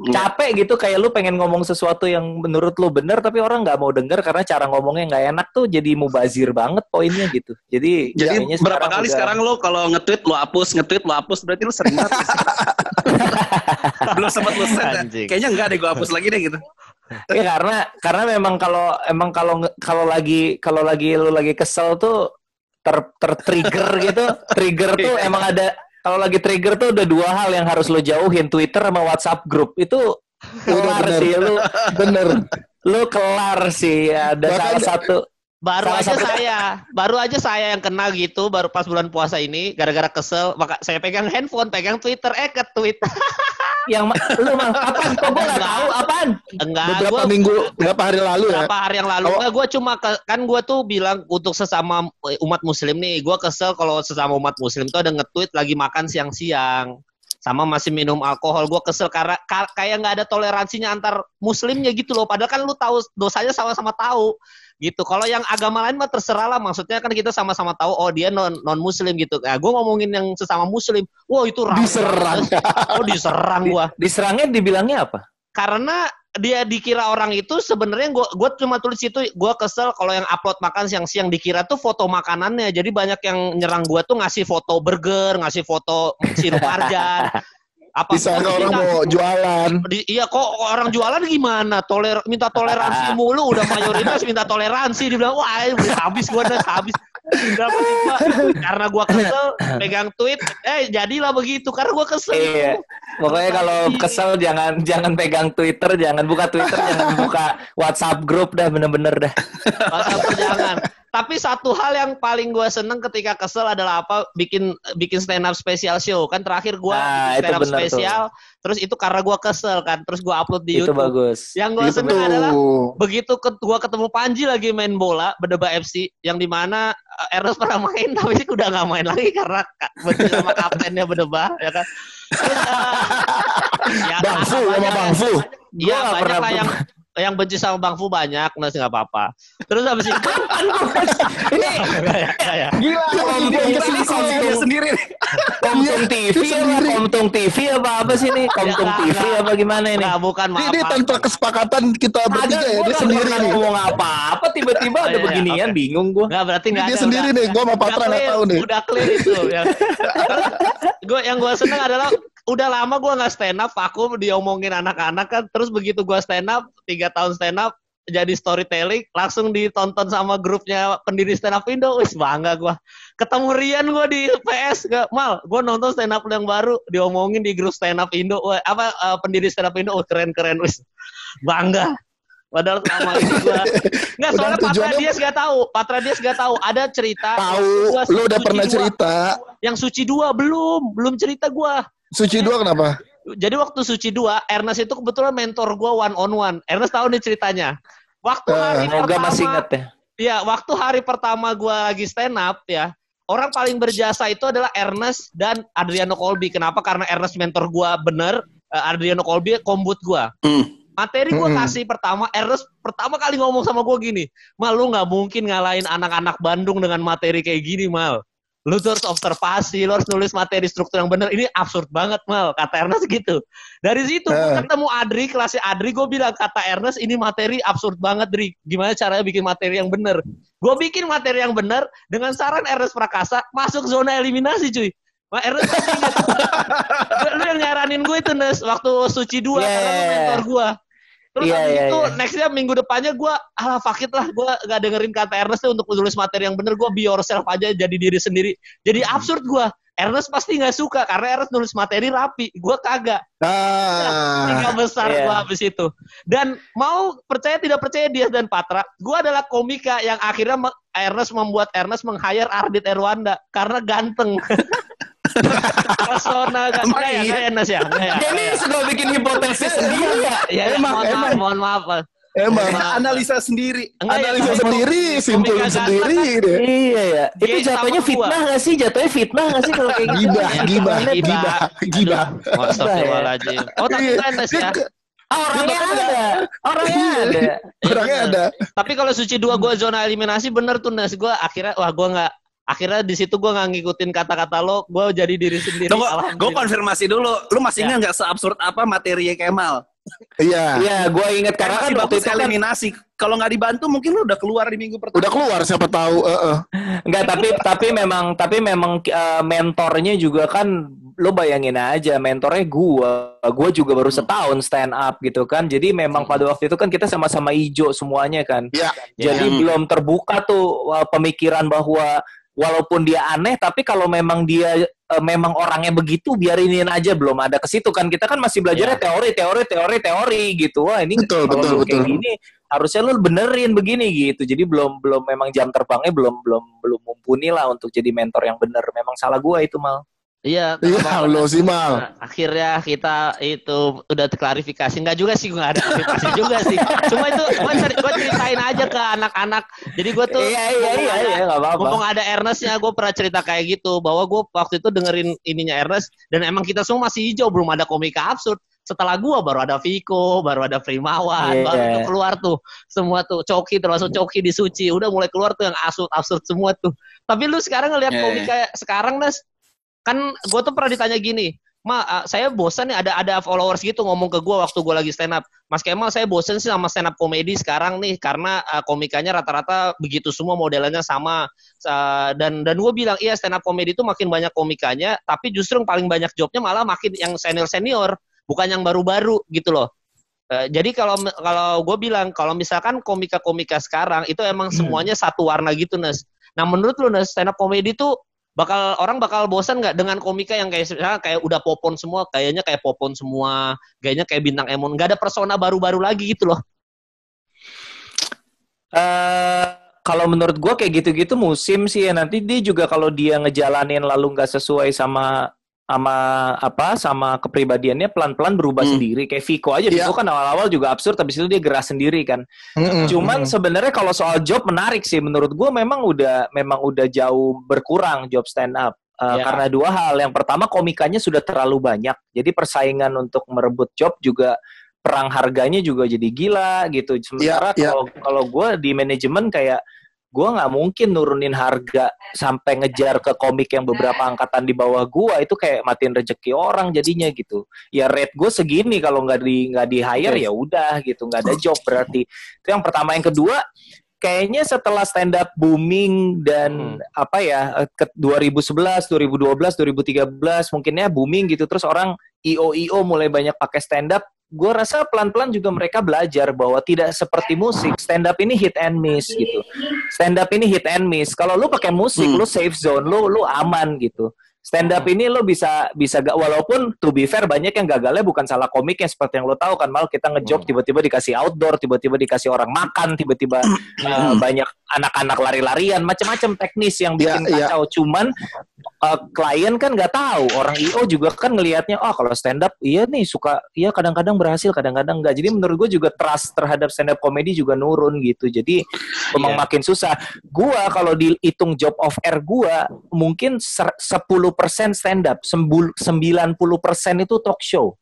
capek gitu kayak lu pengen ngomong sesuatu yang menurut lu bener tapi orang nggak mau denger karena cara ngomongnya nggak enak tuh jadi mubazir banget poinnya gitu jadi Jadi berapa kali udah- sekarang lu kalau nge-tweet lu hapus, nge-tweet lu hapus, berarti lu sering banget. Belum sempat lu set. ya. Kayaknya enggak deh gua hapus lagi deh gitu. ya karena karena memang kalau emang kalau kalau lagi kalau lagi lu lagi kesel tuh ter tertrigger gitu trigger tuh emang ada kalau lagi trigger tuh udah dua hal yang harus lo jauhin Twitter sama WhatsApp grup itu kelar bener. sih lu Bener. lu kelar sih ada Bahkan- salah satu Baru Salah aja satu- saya, baru aja saya yang kena gitu, baru pas bulan puasa ini, gara-gara kesel, maka saya pegang handphone, pegang Twitter, eh ke tweet. yang lu mah apaan kok gue nggak tahu apaan Enggak, Beberapa gua minggu, beberapa hari lalu ya. berapa hari yang lalu, Oh. enggak, gue cuma, ke- kan gue tuh bilang untuk sesama umat muslim nih, gue kesel kalau sesama umat muslim tuh ada nge-tweet lagi makan siang-siang. sama masih minum alkohol gue kesel karena ka- kayak nggak ada toleransinya antar muslimnya gitu loh padahal kan lu tahu dosanya sama-sama tahu gitu. Kalau yang agama lain mah terserah lah. Maksudnya kan kita sama-sama tahu oh dia non non muslim gitu. Nah gue ngomongin yang sesama muslim. Wah itu rame. Diserang. oh diserang Di- gua diserangnya dibilangnya apa? karena dia dikira orang itu sebenarnya gua gua cuma tulis itu gua kesel kalau yang upload makan siang-siang. Dikira tuh foto makanannya. Jadi banyak yang nyerang gua tuh ngasih foto burger ngasih foto sirup marjan apa Disangka orang Minta- mau jualan. di- iya kok orang jualan gimana toler minta toleransi mulu udah mayoritas minta toleransi dibilang wah habis gua udah habis Berapa sih gua? karena gua kesel pegang tweet eh jadilah begitu karena gua kesel Iya. Pokoknya kalau kesel jangan jangan pegang Twitter, jangan buka Twitter, jangan buka WhatsApp grup dah bener-bener dah. WhatsApp jangan. Tapi satu hal yang paling gue seneng ketika kesel adalah apa? Bikin bikin stand up special show kan terakhir gue Nah, stand up bener tuh. Terus itu karena gue kesel kan. Terus gue upload di Itu YouTube. bagus. Yang gue seneng adalah begitu ke, gue ketemu Panji lagi main bola berdeba FC yang di mana uh, Ernest pernah main tapi udah nggak main lagi karena ka- benci sama kaptennya berdeba ya kan. Terus, uh, ya, Bang Fu sama banyak- Bang Fu. Iya banyak pernah lah yang yang benci sama Bang Fu banyak, nah sih nggak apa-apa. Terus habis itu, Ini Gila, Komtung dia TV, Komtung. dia sendiri. Komtung TV apa sendiri. Komtung TV apa apa sih ini? Komtung Ya, TV nggak. apa gimana ini? Nah, bukan maaf. ini tanpa kesepakatan kita bertiga ya, dia sendiri nih. ngomong apa-apa tiba-tiba ada iya, iya, beginian bingung gua. Nggak berarti Ini nggak dia ada. sendiri nih, gua sama Patra nggak clear, tahu nih. Udah clear itu. Ya. gue yang gue seneng adalah udah lama gue nggak stand up, vakum diomongin anak-anak kan. Terus begitu gue stand up, tiga tahun stand up, jadi storytelling, langsung ditonton sama grupnya pendiri stand up Indo. Wis bangga gue. Ketemu Rian gue di PS, gak mal. Gue nonton stand up yang baru, diomongin di grup stand up Indo. Wah, apa eh, pendiri stand up Indo? Oh, keren keren wis. Bangga. Padahal selama ini gue Nggak, soalnya Patra Dias gak tahu. Patra Dias gak tahu. Ada cerita. Tahu, lu udah pernah dua. cerita. Yang Suci dua belum. Belum cerita gua. Suci dua kenapa? Jadi waktu Suci dua, Ernest itu kebetulan mentor gua one on one. Ernest tahu nih ceritanya. Waktu Eh. hari pertama, masih inget ya. ya waktu hari pertama gua lagi stand up ya, orang paling berjasa itu adalah Ernest dan Adriano Colby. Kenapa? Karena Ernest mentor gua bener, eh, Adriano Colby kombut gua. Hmm. Materi gua Mm-mm. kasih pertama, Ernest pertama kali ngomong sama gua gini, Mal lu nggak mungkin ngalahin anak-anak Bandung dengan materi kayak gini, Mal. Lu tuh harus observasi, lu harus nulis materi struktur yang bener. Ini absurd banget, Mal. Kata Ernest gitu. Dari situ gua ketemu Adri, kelasnya Adri, gue bilang kata Ernest, ini materi absurd banget, Dri. Gimana caranya bikin materi yang bener? Gue bikin materi yang bener dengan saran Ernest Prakasa masuk zona eliminasi, cuy. Wah, Ernest ingat. Lu- yang nyaranin gue itu, Nes, waktu Suci 2, Yeah. karena mentor gue. Terus Iya, habis iya, itu iya. nextnya minggu depannya gue ah fuck it lah gue gak dengerin kata Ernest tuh untuk menulis materi yang bener. Gue be yourself aja jadi diri sendiri. Jadi absurd gue Ernest pasti nggak suka karena Ernest nulis materi rapi. Gue kagak. Ah, tiga besar Iya. gue habis itu. Dan mau percaya tidak percaya dia dan Patra gue adalah komika yang akhirnya Ernest membuat Ernest meng-hire Ardit Erwanda karena ganteng persona kan Nggak ya iya? nggak ya, ya Nggak ya? Ini suka bikin hipotesis sendiri ya. ya, ya, Emang, mohon maaf emang. mohon maaf Pak. emang Analisa sendiri. Enggak ya, analisa kalau- sendiri, simpulin komika sendiri deh. Iya ya. Itu jatuhnya fitnah gak sih? Jatuhnya fitnah gak sih kalau kayak gitu? Gibah, Ya, gibah, gibah. gibah. Oh, Astagfirullahaladzim. Oh, tapi Iya. keren Nes ya. Ah, orangnya ada. Orangnya Iya. ada. Orangnya Iya, ada. Tapi kalau suci dua gue zona eliminasi bener tuh Nes. Gue akhirnya wah gue nggak akhirnya di situ gue nggak ngikutin kata-kata lo. Gue jadi diri sendiri. Tunggu, gue konfirmasi dulu. Lu masih Ya. ingat nggak seabsurd apa materinya Kemal? Iya. Iya, gue inget karena kan waktu itu kan eliminasi. Kalau nggak dibantu mungkin lu udah keluar di minggu pertama. Udah keluar siapa tahu. eh, eh. Enggak, tapi tapi memang tapi memang eh, mentornya juga kan lo bayangin aja mentornya gua. Gua juga baru setahun stand up gitu kan. Jadi memang pada waktu itu kan kita sama-sama ijo semuanya kan. Iya. Jadi Iya. belum terbuka tuh uh, pemikiran bahwa walaupun dia aneh tapi kalau memang dia uh, memang orangnya begitu biarinin aja belum ada ke situ kan. Kita kan masih belajarnya teori teori teori teori gitu. Wah ini Betul, kalau betul, lu kayak betul. gini harusnya lu benerin begini gitu. Jadi belum belum memang jam terbangnya belum belum belum mumpuni lah untuk jadi mentor yang bener. Memang salah gua itu mal Iya, Iya, apa-apa. lo sih mal. Nah, akhirnya kita itu udah klarifikasi nggak juga sih gue nggak ada klarifikasi juga sih cuma itu gue cer- ceritain aja ke anak-anak jadi gue tuh Iya iya iya ada- iya nggak apa-apa. mumpung ada Ernestnya gue pernah cerita kayak gitu bahwa gue waktu itu dengerin ininya Ernest dan emang kita semua masih hijau belum ada komika absurd setelah gua baru ada Viko, baru ada Primawan, Iya. baru tuh keluar tuh semua tuh Coki termasuk Coki di Suci, udah mulai keluar tuh yang absurd absurd semua tuh. Tapi lu sekarang ngelihat Iya, komika sekarang Nes, kan gue tuh pernah ditanya gini, Ma, uh, saya bosan nih ada ada followers gitu ngomong ke gue waktu gue lagi stand up. Mas Kemal, saya bosan sih sama stand up komedi sekarang nih karena uh, komikanya rata-rata begitu semua modelannya sama. Uh, dan dan gue bilang iya stand up komedi itu makin banyak komikanya, tapi justru yang paling banyak jobnya malah makin yang senior senior, bukan yang baru-baru gitu loh. Uh, jadi kalau kalau gue bilang kalau misalkan komika-komika sekarang itu emang semuanya satu warna gitu Nes. Nah menurut lu Nes stand up komedi tuh bakal orang bakal bosan nggak dengan komika yang kayak misalnya kayak udah popon semua kayaknya kayak popon semua kayaknya kayak bintang emon. Nggak ada persona baru-baru lagi gitu loh. Eh kalau menurut gua kayak gitu-gitu musim sih ya. Nanti dia juga kalau dia ngejalanin lalu nggak sesuai sama sama apa sama kepribadiannya pelan-pelan berubah Hmm. sendiri kayak Viko aja Iya. Viko kan awal-awal juga absurd habis itu dia gerak sendiri kan Mm-mm, Cuman mm-mm. sebenarnya kalau soal job menarik sih menurut gue memang udah memang udah jauh berkurang job stand up. Uh, Ya. Karena dua hal. Yang pertama komikanya sudah terlalu banyak. Jadi persaingan untuk merebut job juga perang harganya juga jadi gila gitu. Sementara Ya, ya. kalau kalau gue di manajemen kayak gue nggak mungkin nurunin harga sampai ngejar ke komik yang beberapa angkatan di bawah gue itu kayak matiin rezeki orang jadinya gitu. Ya rate gue segini. Kalau nggak di nggak di hire ya udah gitu. Nggak ada job berarti. Itu yang pertama. Yang kedua kayaknya setelah stand up booming dan apa ya eh, ke 2011 2012 2013 mungkinnya booming gitu. Terus orang io io mulai banyak pakai stand up gue rasa pelan-pelan juga mereka belajar bahwa tidak seperti musik stand up ini hit and miss gitu stand up ini hit and miss kalau lu pakai musik Hmm. lu safe zone lu lu aman gitu stand up ini lo bisa bisa ga- walaupun to be fair banyak yang gagalnya bukan salah komiknya seperti yang lo tahu kan mal kita ngejob Hmm. tiba-tiba dikasih outdoor tiba-tiba dikasih orang makan tiba-tiba uh, banyak anak-anak lari-larian macam-macam teknis yang bikin Iya, iya. kacau cuman uh, klien kan nggak tahu orang io juga kan ngelihatnya oh kalau stand up iya nih suka iya kadang-kadang berhasil kadang-kadang enggak jadi menurut gue juga trust terhadap stand up comedy juga nurun gitu jadi memang Iya. makin susah gua kalau dihitung job of air gua mungkin ser- 10% stand up, sembul- 90% itu talk show.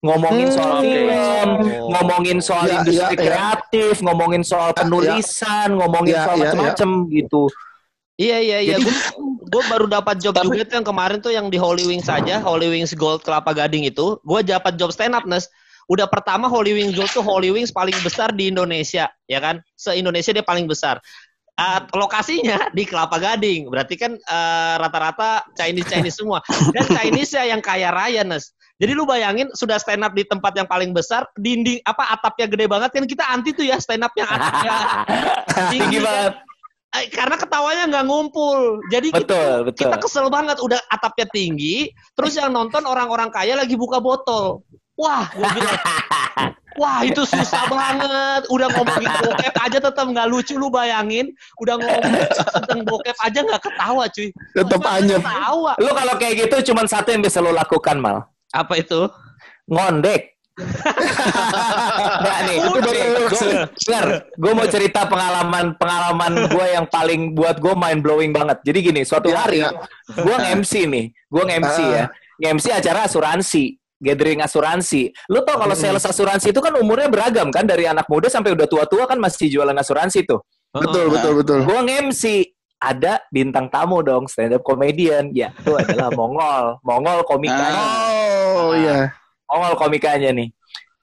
Ngomongin Hmm, soal oke. film, Oh. ngomongin soal Ya, industri ya, ya. kreatif, ngomongin soal penulisan, ngomongin Ya, soal ya, macam-macam gitu. Iya iya iya. Jadi- Gue baru dapat job juga tuh yang kemarin tuh yang di Holy Wings saja, Holy Wings Gold Kelapa Gading itu. Gue dapat job stand up Nes. Udah pertama Holy Wings Gold tuh Holy Wings paling besar di Indonesia, ya kan? Se Indonesia dia paling besar. Ah, lokasinya di Kelapa Gading. Berarti kan eh, rata-rata Chinese Chinese semua. Dan Chinese ya yang kaya raya Nes. Jadi lu bayangin sudah stand up di tempat yang paling besar, dinding apa atapnya gede banget kan kita anti tuh ya stand up yang atapnya Tinggi banget. Eh, karena ketawanya nggak ngumpul. Jadi kita, Betul, betul. kita kesel banget udah atapnya tinggi, terus yang nonton orang-orang kaya lagi buka botol. Wah, gue bilang, wah itu susah banget. Udah ngomongin bokep aja tetap nggak lucu. Lu bayangin, udah ngomongin tentang bokep aja nggak ketawa, cuy. Masa anyep. Ketawa. Lu kalau kayak gitu cuman satu yang bisa lo lakukan, Mal. Apa itu? Ngondek. Nggak nih, Itu baru Dengar, gue mau cerita pengalaman pengalaman gue yang paling buat gue mind blowing banget. Jadi gini, suatu Ya, hari ya. gue nge-MC nih, gue nge-MC Ah. ya, nge-MC acara asuransi, gathering asuransi. Lu tau kalau sales asuransi itu kan umurnya beragam kan, dari anak muda sampai udah tua-tua kan masih jualan asuransi tuh. Betul, betul, betul. Gue nge-MC, ada bintang tamu dong, stand up comedian. Ya, itu adalah Mongol, Mongol komikanya. Oh, iya. Mongol komikanya nih.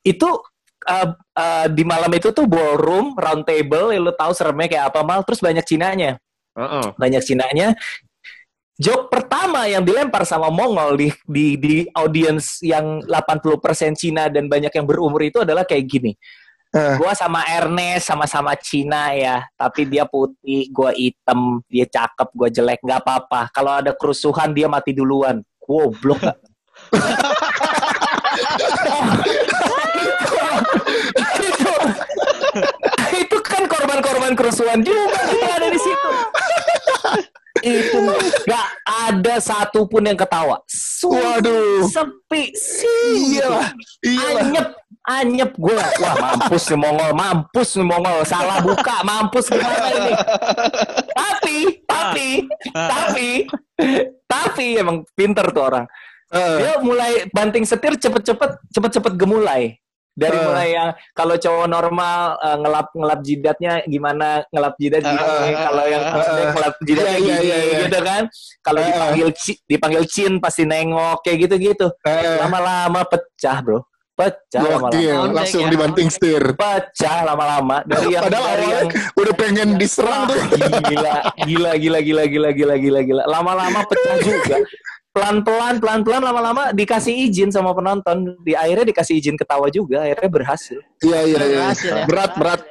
Itu uh, uh, di malam itu tuh ballroom, round table, ya lu tahu seremnya kayak apa mal, terus banyak Cinanya. Banyak Cinanya. Joke pertama yang dilempar sama Mongol di di di audiens yang 80% Cina dan banyak yang berumur itu adalah kayak gini. Eh. Gua sama Ernest sama-sama Cina ya, tapi dia putih, gua hitam, dia cakep, gua jelek, nggak apa-apa. Kalau ada kerusuhan dia mati duluan. Goblok gak? itu, itu kan korban-korban kerusuhan juga yang ada di situ. itu nggak ada satu pun yang ketawa. Sunyi, Waduh. sepi, sih. Iyalah. Iyalah. Anyep, anyep gue. Wah mampus nih Mongol, mampus nih Mongol. Salah buka, mampus gimana ini? Tapi, tapi, tapi, tapi emang pinter tuh orang. Eh, Dia mulai banting setir cepet-cepet, cepet-cepet gemulai. Dari Eh. mulai yang kalau cowok normal eh, ngelap ngelap jidatnya gimana ngelap jidat gini, Eh, kalau yang maksudnya eh. ngelap jidatnya Iya, iya, gini, iya, iya. gitu kan. Kalau Eh. dipanggil dipanggil cin pasti nengok kayak gitu-gitu. eh, Lama-lama pecah, Bro. Pecah lama-lama. Langsung ya, dibanting setir. Pecah lama-lama dari yang Padahal dari yang udah pengen diserang tuh. gila, gila, gila, gila, gila, gila, gila, gila. Lama-lama pecah juga. Pelan-pelan, pelan-pelan, lama-lama dikasih izin sama penonton. Di akhirnya dikasih izin ketawa juga. Akhirnya berhasil. Iya iya iya. Berhasil ya. Berat berat.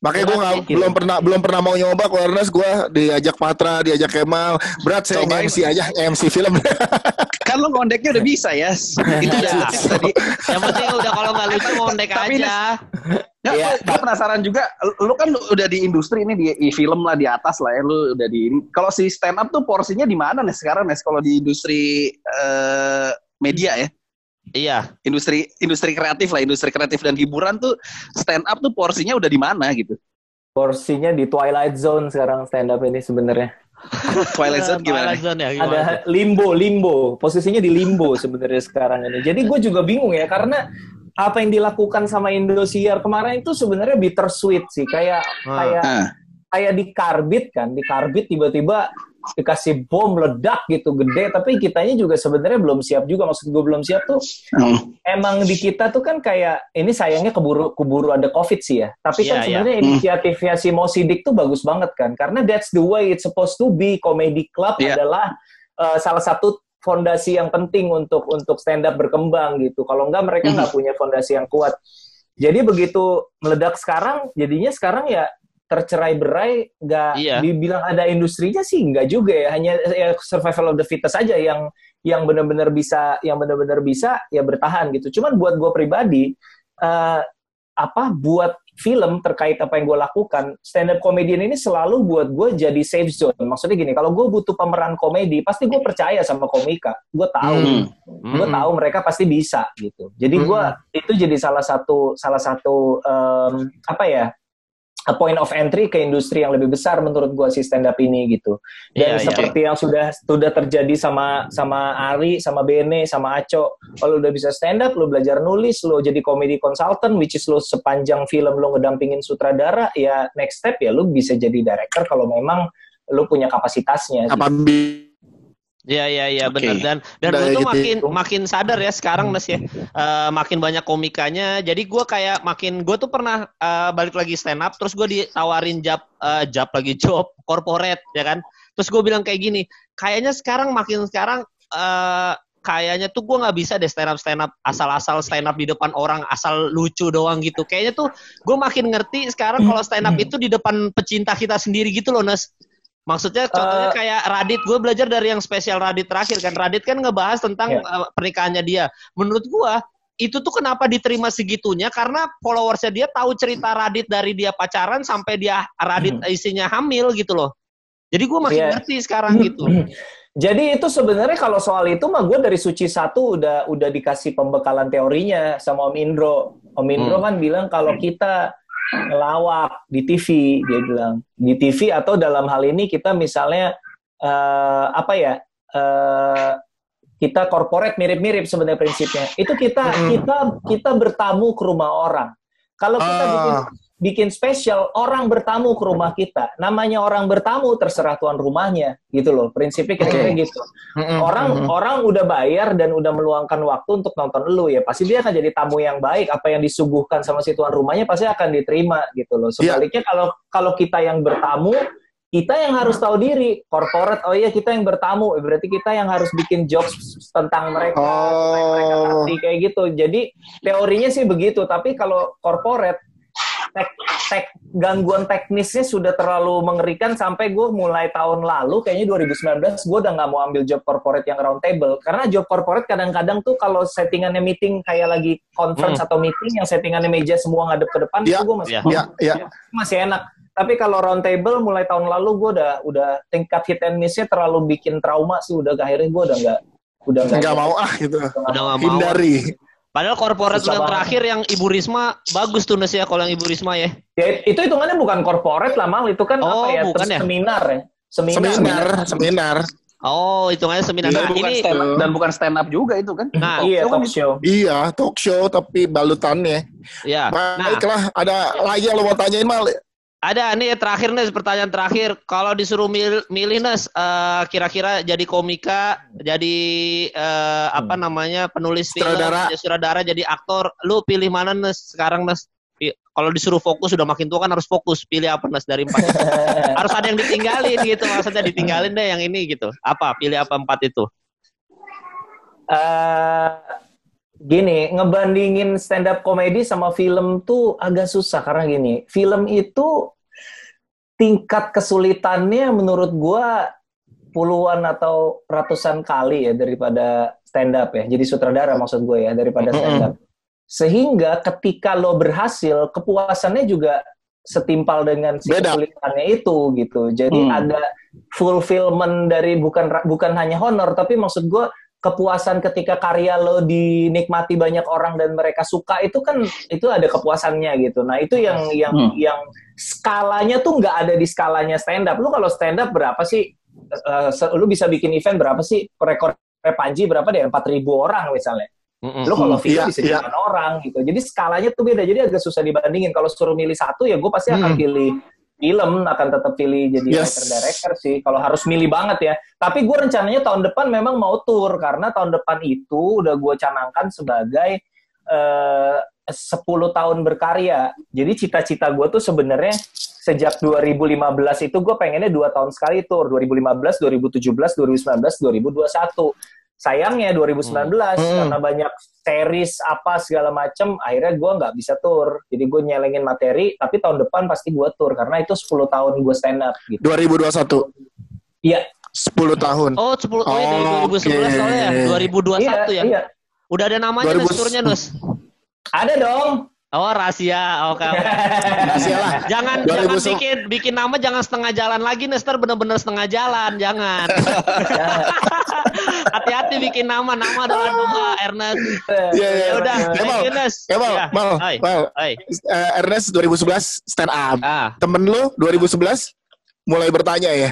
Makanya gue nggak Berat, belum pernah belum pernah mau nyoba awareness gue diajak Patra, diajak Kemal. Berat saya Cobain. MC aja, MC film. Kan lo ngondeknya udah bisa ya. Itu Iya. udah tadi. Yang penting udah kalau nggak lucu ngondek Tapi aja. Nggak, Iya. gue penasaran juga. Lu kan udah di industri ini di, di film lah di atas lah ya. Lu udah di ini. Kalau si stand up tuh porsinya di mana nih sekarang nih? Kalau di industri eh, media ya, Iya. industri industri kreatif lah, industri kreatif dan hiburan tuh stand up tuh porsinya udah di mana gitu? Porsinya di Twilight Zone sekarang stand up ini sebenarnya. Twilight Zone gimana? Twilight Zone ya, gimana? Ada limbo, limbo. Posisinya di limbo sebenarnya sekarang ini. Jadi gue juga bingung ya karena apa yang dilakukan sama Indosiar kemarin itu sebenarnya bittersweet sih. Kayak Hmm. kayak Ah. kayak di karbit kan, di karbit tiba-tiba dikasih bom ledak gitu gede, tapi kitanya juga sebenarnya belum siap juga. Maksud gue belum siap tuh, Hmm. emang di kita tuh kan kayak ini sayangnya keburu keburu ada covid sih ya. Tapi Iya, kan iya. sebenarnya inisiatifnya si Mo Sidik tuh bagus banget kan, karena that's the way it's supposed to be. Comedy Club Iya. adalah uh, salah satu fondasi yang penting untuk untuk stand up berkembang gitu. Kalau enggak mereka Mhm. nggak punya fondasi yang kuat. Jadi begitu meledak sekarang, jadinya sekarang ya tercerai berai nggak Iya. dibilang ada industrinya sih nggak juga ya. Hanya ya survival of the fittest aja yang yang benar-benar bisa yang benar-benar bisa ya bertahan gitu. Cuman buat gue pribadi eh, apa buat film terkait apa yang gue lakukan stand up comedian ini selalu buat gue jadi safe zone. Maksudnya gini kalau gue butuh pemeran komedi pasti gue percaya sama komika. Gue tahu. Hmm. gue Hmm. tahu mereka pasti bisa gitu. Jadi gue itu jadi salah satu salah satu em, apa ya a point of entry ke industri yang lebih besar menurut gue si stand up ini gitu dan Iya, iya. seperti yang sudah sudah terjadi sama sama Ari sama Bene sama Aco kalau udah bisa stand up lo belajar nulis lo jadi comedy consultant which is lo sepanjang film lo ngedampingin sutradara ya next step ya lo bisa jadi director kalau memang lo punya kapasitasnya. Apa bi- Iya iya iya Oke. benar. Dan dan Udah lu tuh gitu. makin makin sadar ya sekarang Nes ya. Eh, makin banyak komikanya. Jadi gua kayak makin gue tuh pernah eh, balik lagi stand up terus gue ditawarin job eh, job lagi job corporate ya kan. Terus gue bilang kayak gini kayaknya sekarang makin sekarang eh, kayaknya tuh gue nggak bisa deh stand up stand up asal-asal stand up di depan orang asal lucu doang gitu. Kayaknya tuh gue makin ngerti sekarang kalau stand up itu di depan pecinta kita sendiri gitu loh Nes Maksudnya contohnya Eh, kayak Radit, gue belajar dari yang spesial Radit terakhir kan. Radit kan ngebahas tentang Iya. eh, pernikahannya dia. Menurut gue itu tuh kenapa diterima segitunya karena followersnya dia tahu cerita Radit dari dia pacaran sampai dia Radit isinya hamil gitu loh. Jadi gue makin Iya. ngerti sekarang gitu. Jadi itu sebenarnya kalau soal itu mah gue dari Suci satu udah udah dikasih pembekalan teorinya sama Om Indro. Om Indro Hmm. kan bilang kalau kita ngelawak di TV, dia bilang di TV atau dalam hal ini kita misalnya eh, apa ya eh, kita corporate mirip-mirip sebenarnya prinsipnya. Itu kita kita kita bertamu ke rumah orang. Kalau kita Ah. bikin bikin spesial, orang bertamu ke rumah kita. Namanya orang bertamu terserah tuan rumahnya, gitu loh. Prinsipnya kira-kira gitu. Mm-mm, Orang orang udah bayar dan udah meluangkan waktu untuk nonton lu ya. Pasti dia akan jadi tamu yang baik. Apa yang disuguhkan sama si tuan rumahnya pasti akan diterima gitu loh. Iya. Sebaliknya kalau kalau kita yang bertamu, kita yang harus tahu diri. Corporate, oh iya kita yang bertamu, eh, berarti kita yang harus bikin jokes tentang mereka, yang mereka Oh. ngerti kayak gitu. Jadi teorinya sih begitu. Tapi kalau corporate tek, tek gangguan teknisnya sudah terlalu mengerikan sampai gue mulai tahun lalu kayaknya 2019 gue udah nggak mau ambil job corporate yang round table karena job corporate kadang-kadang tuh kalau settingannya meeting kayak lagi conference atau meeting yang settingannya meja semua ngadep ke depan itu gue masih Iya. Ya, ya. masih enak tapi kalau round table mulai tahun lalu gue udah udah tingkat hit and miss-nya terlalu bikin trauma sih udah akhirnya gue udah nggak udah Nggak mau ah gitu. Udah nggak mau. Padahal korporat yang terakhir yang Ibu Risma bagus tuh Nes ya kalau yang Ibu Risma ya. Ya, itu hitungannya bukan corporate lah mal itu kan Oh, apa ya bukan ya? seminar ya seminar, Seminar, seminar. Oh, hitungannya seminar. Dan Nah, bukan ini stand up, dan bukan stand up juga itu kan. nah, iya Talk show talk show Iya, talk show tapi balutannya. ya. Nah, Baiklah, ada lagi yang lo mau tanyain mal? Ada nih terakhir Nes pertanyaan terakhir. Kalau disuruh mil- milih Nes eh, kira-kira jadi komika, jadi eh, apa namanya penulis film, Sutradara. jadi sutradara, jadi aktor, lu pilih mana Nes sekarang Nes? Kalau disuruh fokus udah makin tua kan harus fokus. Pilih apa Nes dari empat? harus ada yang ditinggalin gitu maksudnya ditinggalin deh yang ini gitu. Apa? Pilih apa empat itu? Eh, gini, ngebandingin stand up komedi sama film tuh agak susah karena gini, film itu tingkat kesulitannya menurut gua puluhan atau ratusan kali ya daripada stand up ya. Jadi sutradara maksud gue ya daripada stand up. Sehingga ketika lo berhasil, kepuasannya juga setimpal dengan si Beda. kesulitannya itu gitu. Jadi Hmm. ada fulfillment dari bukan bukan hanya honor tapi maksud gue kepuasan ketika karya lo dinikmati banyak orang dan mereka suka itu kan itu ada kepuasannya gitu. Nah itu yang yang Hmm. yang skalanya tuh nggak ada di skalanya stand up. Lu kalau stand up berapa sih? Eh, se- lu bisa bikin event berapa sih? Rekor Panji berapa deh? 4000 orang misalnya. Lu kalau Hmm, film iya, bisa iya. jutaan orang gitu. Jadi skalanya tuh beda. Jadi agak susah dibandingin. Kalau suruh milih satu ya gue pasti akan Hmm. pilih film, akan tetap pilih jadi Yes. writer director sih. Kalau harus milih banget ya. Tapi gue rencananya tahun depan memang mau tour karena tahun depan itu udah gue canangkan sebagai eh 10 tahun berkarya. Jadi cita-cita gue tuh sebenarnya sejak 2015 itu gue pengennya dua tahun sekali tour 2015, 2017, 2019, 2021. Sayangnya 2019 Hmm. karena banyak series apa segala macem akhirnya gue nggak bisa tour. Jadi gue nyelengin materi tapi tahun depan pasti gue tour karena itu 10 tahun gue stand up gitu. 2021. Iya, 10 tahun. Oh, 10 oh, iya, dari Oke. 2011 soalnya ya. 2021 iya, ya. iya. Udah ada namanya 2000 Nus turnya Nus. Ada dong. Oh, rahasia. Oke. oke. Rahasia lah. Jangan 2000 jangan bikin bikin nama jangan setengah jalan lagi Nester bener-bener setengah jalan jangan hati-hati bikin nama nama adalah doa Ernest Iya, iya. ya udah Ya, thank Mal. you Nes Ya, Mal, Ya. Mal, Hai. Mal. Hai. Eh, Ernest 2011 stand up. ah Temen lu 2011 mulai bertanya ya.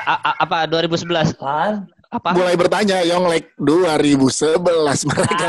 a- a- apa 2011 Apaan? apa Mulai bertanya Yonglek 2011 mereka.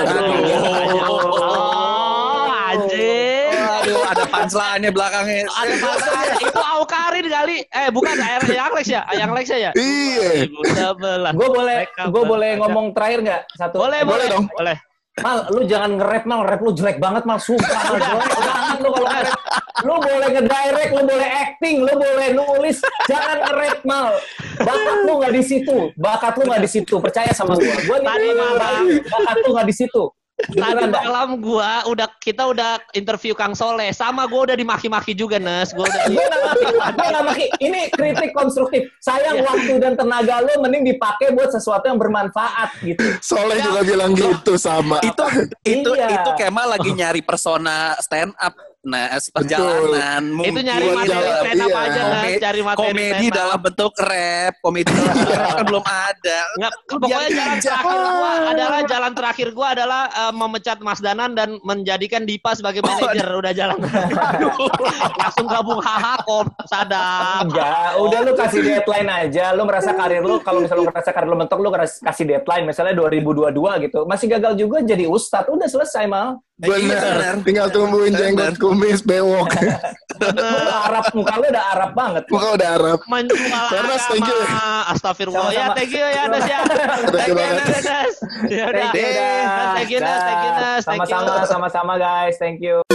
oh anjing Aduh, ada punchline-nya belakangnya. ada masalah itu Aukarin kali eh bukan yang yang Lex ya yang Lex ya Iya. 2011 Gue boleh, gue boleh ngomong terakhir nggak? Satu. boleh Boleh boleh dong. boleh Mal, lu jangan nge-rap mal, rap lu jelek banget mal, sumpah mal, jelek banget lu kalau nge-rap. Lu boleh nge-direct, lu boleh acting, lu boleh nulis, jangan nge-rap mal. Bakat lu nggak di situ, bakat lu nggak di situ, percaya sama gua. Gua nih, Tadi malam. bakat lu nggak di situ. Tadi malam gua udah kita udah interview Kang Soleh sama gua udah dimaki-maki juga Nes gua udah Gue nggak maki. Ini kritik konstruktif. Sayang Iya. waktu dan tenaga lu mending dipakai buat sesuatu yang bermanfaat gitu. Soleh juga bilang gitu sama. Itu itu Iya. itu Kemal lagi nyari persona stand up. Nah, perjalanan itu mungkin nyari Buat materi jalan, stand up iya. aja Nes Komedi- cari materi komedi stand up. dalam bentuk rap, komedi kan belum ada. Nggak, pokoknya jalan terakhir gua adalah jalan terakhir gua adalah eh, memecat Mas Danan dan menjadikan Dipa sebagai manajer udah jalan. Langsung gabung haha kok sadap. Enggak, udah lu kasih deadline aja. Lu merasa karir lu, kalau misalnya lu merasa karir lu mentok, lu kasih deadline. Misalnya 2022 gitu. Masih gagal juga jadi ustadz. Udah selesai, Mal. Bener. Bener. Tinggal tumbuhin jenggot kumis bewok. Udah Arab, muka lu udah Arab banget. Muka udah Arab. Menjual Terus, thank you. Astagfirullah. Ya, thank you ya, Nes ya. Thank you banget. Ya udah. Thank you, dah. Thank you, Nes. Thank you, you. Sama-sama, sama-sama guys. Thank you.